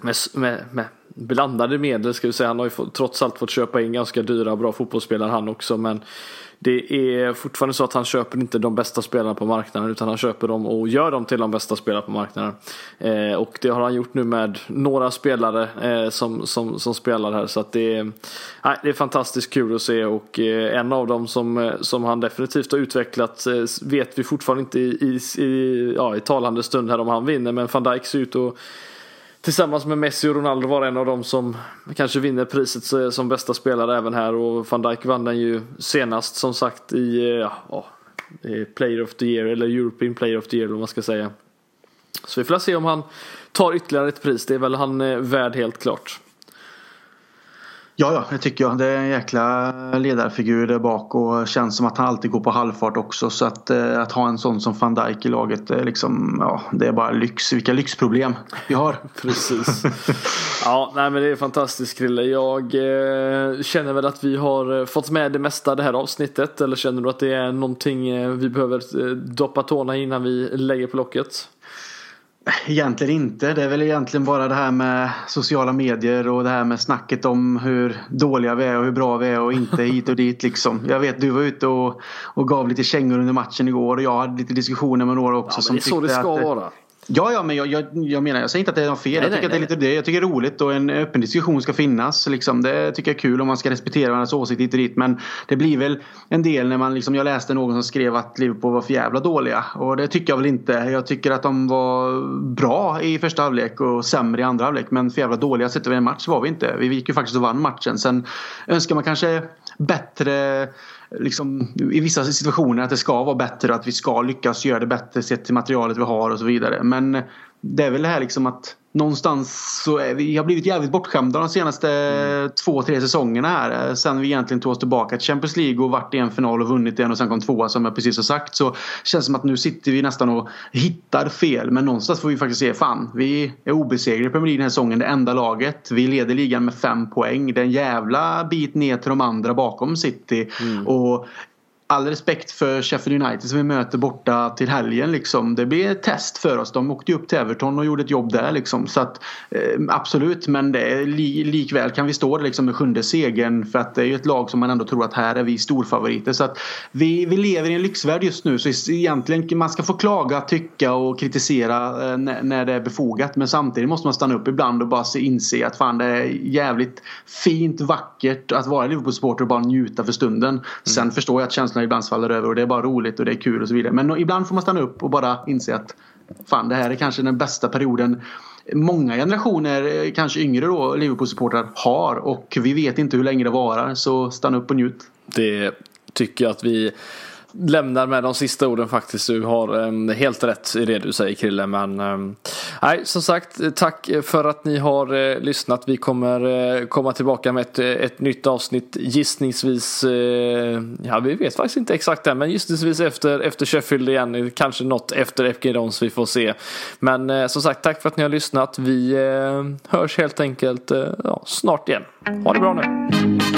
A: med, med, med blandade medel ska vi säga. Han har ju fått, trots allt fått köpa in ganska dyra bra fotbollsspelare han också. Men det är fortfarande så att han köper inte de bästa spelarna på marknaden utan han köper dem och gör dem till de bästa spelarna på marknaden. Eh, och det har han gjort nu med några spelare eh, som, som, som spelar här så att det är, eh, det är fantastiskt kul att se och eh, en av dem som, eh, som han definitivt har utvecklat eh, vet vi fortfarande inte i, i, i, ja, i talande stund här om han vinner men van Dijk ser ut att tillsammans med Messi och Ronaldo vara en av dem som kanske vinner priset som bästa spelare även här och van Dijk vann den ju senast som sagt i ja, Player of the Year eller European Player of the Year om man ska säga. Så vi får se om han tar ytterligare ett pris. Det är väl han eh, värd helt klart.
B: Ja, ja, det tycker jag. Det är en jäkla ledarfigur där bak och känns som att han alltid går på halvfart också. Så att, eh, att ha en sån som van Dijk i laget, är liksom, ja, det är bara lyx. Vilka lyxproblem vi har. (laughs)
A: Precis. Ja, nej, men det är fantastiskt Krille. Jag eh, känner väl att vi har eh, fått med det mesta det här avsnittet. Eller känner du att det är någonting vi behöver doppa tårna innan vi lägger på locket?
B: Egentligen inte. Det är väl egentligen bara det här med sociala medier och det här med snacket om hur dåliga vi är och hur bra vi är och inte hit och dit liksom. Jag vet du var ute och, och gav lite kängor under matchen igår och jag hade lite diskussioner med några också.
A: Ja, som det är så det ska
B: att,
A: vara.
B: Ja, ja, men jag, jag, jag, menar, jag säger inte att det är något fel. Nej, jag tycker nej, att det är lite det. Jag tycker det är roligt och en öppen diskussion ska finnas. Liksom. Det tycker jag är kul om man ska respektera varandras åsikt hit och dit. Men det blir väl en del när man liksom, jag läste någon som skrev att Liverpool var för jävla dåliga. Och det tycker jag väl inte. Jag tycker att de var bra i första halvlek och sämre i andra halvlek. Men för jävla dåliga sett över en match var vi inte. Vi gick ju faktiskt och vann matchen. Sen önskar man kanske bättre liksom, i vissa situationer att det ska vara bättre och att vi ska lyckas göra det bättre sett till materialet vi har och så vidare. Men det är väl det här liksom att någonstans så är vi har blivit jävligt bortskämda de senaste mm. två, tre säsongerna här. Sen vi egentligen tog oss tillbaka till Champions League och varit i en final och vunnit en och sen kom tvåa som jag precis har sagt. Så känns det som att nu sitter vi nästan och hittar fel. Men någonstans får vi faktiskt se, fan vi är obesegrade i Premier League den här säsongen. Det enda laget. Vi leder ligan med fem poäng. Det är en jävla bit ner till de andra bakom City. Mm. Och all respekt för Sheffield United som vi möter borta till helgen. Liksom. Det blir ett test för oss. De åkte ju upp till Everton och gjorde ett jobb där. Liksom. Så att, eh, absolut, men det är li, likväl kan vi stå liksom, med sjunde segern för att det är ju ett lag som man ändå tror att här är vi storfavoriter. Så att vi, vi lever i en lyxvärld just nu så egentligen man ska få klaga, tycka och kritisera eh, när, när det är befogat. Men samtidigt måste man stanna upp ibland och bara se, inse att fan det är jävligt fint, vackert att vara Liverpool-supporter och bara njuta för stunden. Mm. Sen förstår jag att känslan känslorna ibland svallar över och det är bara roligt och det är kul och så vidare. Men ibland får man stanna upp och bara inse att fan det här är kanske den bästa perioden många generationer, eh, kanske yngre då, Liverpool-supportrar har och vi vet inte hur länge det varar så stanna upp och njut.
A: Det tycker jag att vi lämnar med de sista orden faktiskt. Du har ehm, helt rätt i det du säger Krille. Men ehm, nej, som sagt, tack för att ni har eh, lyssnat. Vi kommer eh, komma tillbaka med ett, eh, ett nytt avsnitt gissningsvis. Ja, vi vet faktiskt inte exakt än, men gissningsvis efter, efter Sheffield igen. Kanske något efter FG Dons, vi får se. Men som sagt, tack för att ni har lyssnat. Vi hörs helt enkelt ja, snart igen. Ha det bra nu.